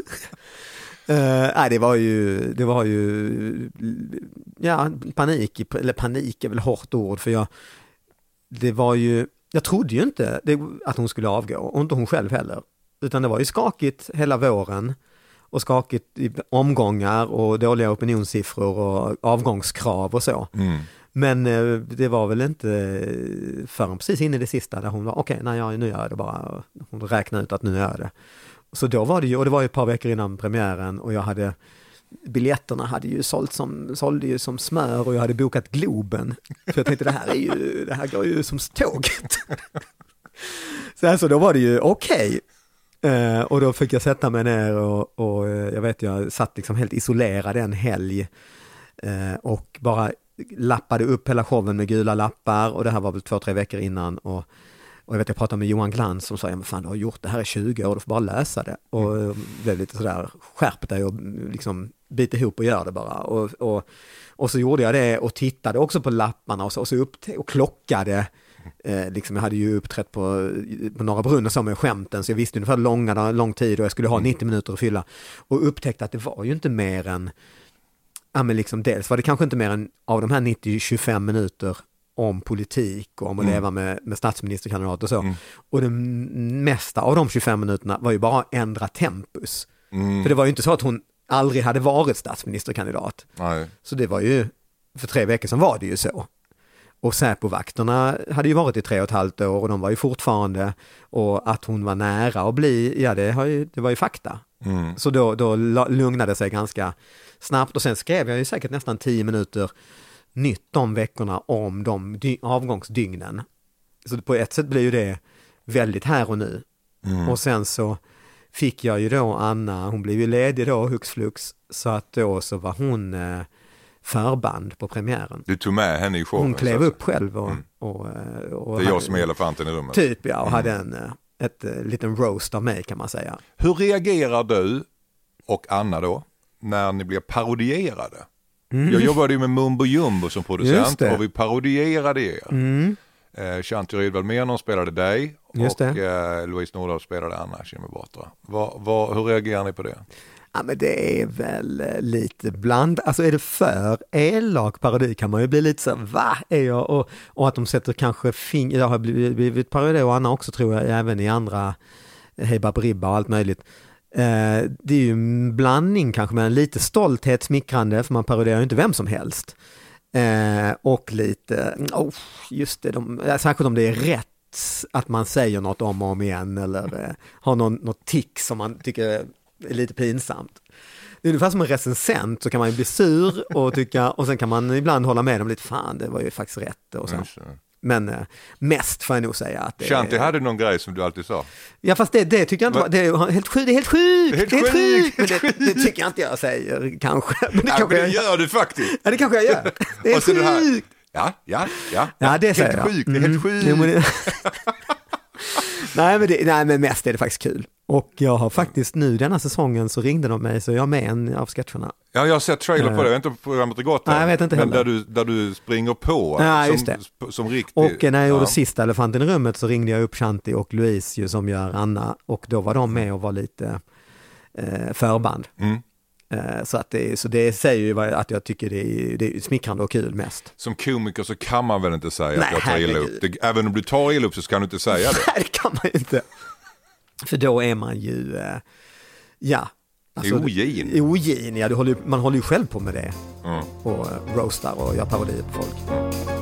Uh, nej, det var ju, det var ju, ja, panik, eller panik är väl hårt ord för jag, det var ju, jag trodde ju inte det, att hon skulle avgå och inte hon själv heller. Utan det var ju skakigt hela våren och skakigt i omgångar och dåliga opinionssiffror och avgångskrav och så. Men eh, det var väl inte förrän precis in i det sista där hon var, okej, nej, ja, nu gör jag det bara. Hon räknade ut att nu gör jag det. Så då var det ju, och det var ju ett par veckor innan premiären och jag hade Biljetterna hade ju sålt som, sålde ju som smör och jag hade bokat Globen. För jag tänkte det här är ju, det här går ju som tåget. Så alltså då var det ju okej. Eh, och då fick jag sätta mig ner och, och eh, jag vet jag satt liksom helt isolerad en helg eh, och bara lappade upp hela showen med gula lappar och det här var väl två, tre veckor innan och, och jag vet jag pratade med Johan Glans som sa, ja men fan du har gjort det här i 20 år, du får bara läsa det. Och eh, blev lite sådär, skärp dig och liksom bit ihop och gör det bara. Och, och, och så gjorde jag det och tittade också på lapparna och så, och så upp och klockade Eh, liksom jag hade ju uppträtt på, på Norra Brunn och så med skämten så jag visste ungefär långa, lång tid och jag skulle ha 90 minuter att fylla. Och upptäckte att det var ju inte mer än, ja men liksom dels var det kanske inte mer än av de här 90-25 minuter om politik och om att leva med, med statsministerkandidat och så. Och det mesta av de 25 minuterna var ju bara att ändra tempus. För det var ju inte så att hon aldrig hade varit statsministerkandidat. Nej. Så det var ju, för tre veckor sedan var det ju så. Och Säpovakterna hade ju varit i tre och ett halvt år och de var ju fortfarande, och att hon var nära att bli, ja det, ju, det var ju fakta. Mm. Så då, då lugnade det sig ganska snabbt och sen skrev jag ju säkert nästan tio minuter nytt de veckorna om de dy- avgångsdygnen. Så på ett sätt blir ju det väldigt här och nu. Mm. Och sen så fick jag ju då Anna, hon blev ju ledig då hux flux, så att då så var hon eh, förband på premiären. Du tog med henne i showen. Hon klev upp själv och, och, eh, och Det är jag som är elefanten i rummet. Typ ja, och hade en eh, ett, liten roast av mig kan man säga. Hur reagerar du och Anna då när ni blir parodierade? Jag jobbade ju med Mumbo Jumbo som Mm. Producent det. och vi parodierade er. Mm. Eh, Shanti Rydwall Menon spelade dig Just och eh, Louise Nordahl spelade Anna Kinberg Batra. Hur reagerar ni på det? Ja men det är väl eh, lite bland, alltså är det för elak parodi kan man ju bli lite så va är jag? Och, och att de sätter kanske fing, jag har blivit parodi och Anna också tror jag, även i andra Hej Baberiba och allt möjligt. Eh, det är ju en blandning kanske med en lite stolthet, smickrande, för man parodierar ju inte vem som helst. Eh, och lite, mm, oh, just det, de, särskilt om det är rätt att man säger något om och om igen eller eh, har någon, något tick som man tycker är lite pinsamt. Det är ungefär som en recensent så kan man ju bli sur och tycka och sen kan man ibland hålla med dem lite, fan det var ju faktiskt rätt och så. Men eh, mest får jag nog säga att det Shanti hade någon grej som du alltid sa. Ja fast det, det tycker jag inte var, det är helt sjukt, det är helt sjukt, Helt det är helt sjukt, men det, det tycker jag inte jag säger kanske. Men det Ja, kanske men det jag gör du faktiskt. Ja det kanske jag gör. Det är här- sjukt. Ja, ja, ja. Ja det säger helt jag. sjukt, det är helt Mm. sjukt. nej, men det, nej men mest är det faktiskt kul. Och jag har faktiskt nu denna säsongen så ringde de mig så jag är med en av sketcherna. Ja, jag har sett trailer på det, jag vet inte om programmet är gått Nej, jag vet inte Men heller. där du, där du springer på Ja, som, just det. som riktig. Och eh, när jag gjorde ja. sista Elefanten i rummet så ringde jag upp Shanti och Louise ju, som gör Anna och då var de med och var lite eh, förband. Mm. Eh, så, att det, så det säger ju att jag tycker det är, det är smickrande och kul mest. Som komiker så kan man väl inte säga Nej, att jag tar illa upp. Det, även om du tar illa upp så ska du inte säga det. Nej, det kan man inte. För då är man ju, eh, ja. Ogin. Ogin, ja. Du håller, man håller ju själv på med det. Mm. Och eh, roastar och gör parodier på folk.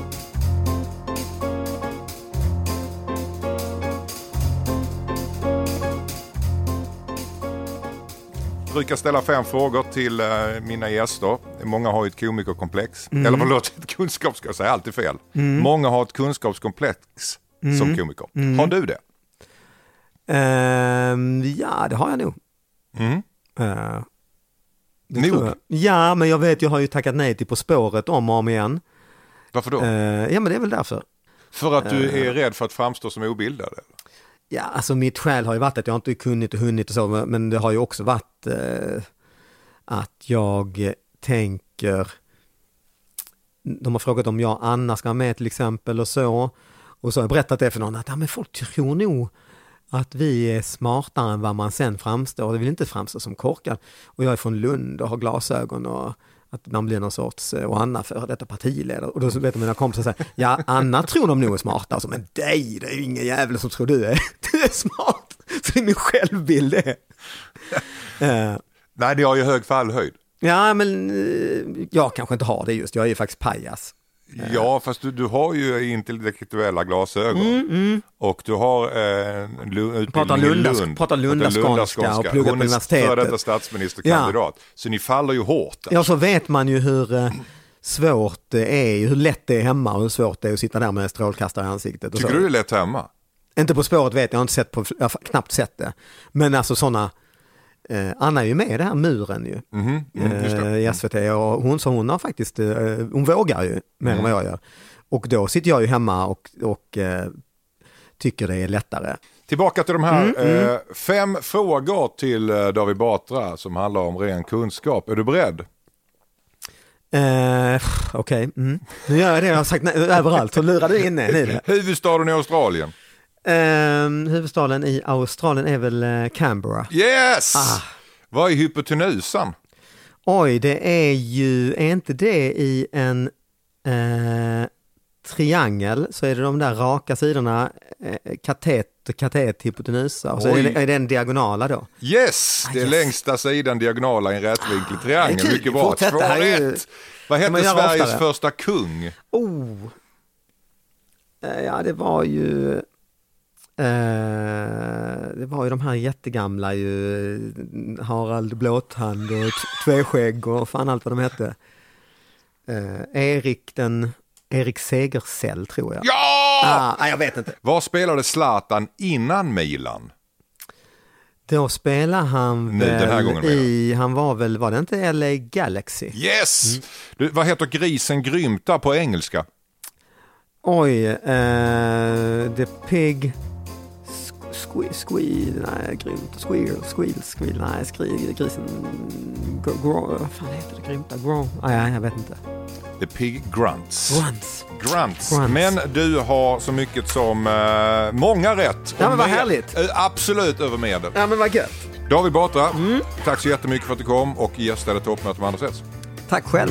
Brukar ställa fem frågor till eh, mina gäster. Många har ju ett komikerkomplex. Mm. Eller förlåt, ett kunskaps... Ska jag säga alltid fel. Många har ett kunskapskomplex Mm. som komiker. Har du det? Ehm, ja, det har jag nog. Mm. Det Nog? Ja, men jag vet, jag har ju tackat nej till På spåret om och om igen. Varför då? Eh, ja, men det är väl därför. För att du är rädd för att framstå som obildad? Eller? Ja, alltså mitt skäl har ju varit att jag inte kunnit och hunnit och så, men- men det har ju också varit eh, att jag eh, tänker, de har frågat om jag och Anna ska vara med till exempel och så, och så har jag berättat det för någon att ja, men folk tror nog att vi är smartare än vad man sen framstår, det vill inte framstå som korkad. Och jag är från Lund och har glasögon och att man blir någon sorts, eh, och Anna för detta partiledare. Och då vet mina kompisar så här, ja Anna tror de nog är smarta, alltså, men dig, det är ju ingen jävel som tror du är, du är smart. Så det är min självbild det. Eh, Nej, det har ju hög fallhöjd. ja men eh, jag kanske inte har det just, jag är ju faktiskt pajas. Ja, fast du, du har ju intellektuella glasögon. Och du har eh, utbildning Pratar i Lunda- Lund. pratar lundaskånska och pluggat på Hon är universitetet. före detta statsministerkandidat. Så ni faller ju hårt. där. Ja, så vet man ju hur eh, svårt det är, hur lätt det är hemma och hur svårt det är att sitta där med strålkastare i ansiktet. Tycker så. du det är lätt hemma? Inte På spåret vet jag, jag har inte sett på, jag har knappt sett det. Men alltså sådana, eh, Anna är ju med i det här muren ju. Mhm, mm, eh, i SVT och hon, så hon har faktiskt, eh, hon vågar ju mer Mm. än vad jag gör. Och då sitter jag ju hemma och, och eh, tycker det är lättare. Tillbaka till de här Mm, eh, fem frågor till eh, David Batra som handlar om ren kunskap. Är du beredd? Eh, Okej, mm. nu gör jag det jag har sagt överallt, så lurar du in det. Huvudstaden i Australien? Eh, huvudstaden i Australien är väl eh, Canberra. Yes! Ah. Vad är hypotenusan? Oj, det är ju, är inte det i en eh, triangel så är det de där raka sidorna, eh, katet, katet, hypotenusa och så är det, är det en diagonala då. Yes! Det är Ah, yes. längsta sidan diagonala i en rättvinklig triangel. kul. Mycket bra. Två rätt. Vad hette Sveriges oftare. första kung? Oh, Eh, Ja, det var ju det var ju de här jättegamla ju, eh, Harald Blåtand och Tveskägg och fan allt vad de hette. Eh, Erik den, Erik Segersäll tror jag. Ja! Ah, jag vet inte. Var spelade Zlatan innan Milan? Då spelar han Nu, väl i, han var väl, var det inte LA Galaxy? Yes! Mm. Du, vad heter grisen Grymta på engelska? Oj, eh, The Pig Squeal, squeal, nej grymt, squeal, squeal, squeal, nej skri, grisen, gro, vad fan heter det, grymta, grow, nej nej, jag vet inte. The Pig Grunts. Grunts. Grunts. Grunts. Men du har så mycket som eh, många rätt. Ja, men vad med- härligt. eh, Absolut över medel. Ja men vad gött. David Batra, Mm. tack så jättemycket för att du kom och gästade toppmötet med Anders S. Tack själv.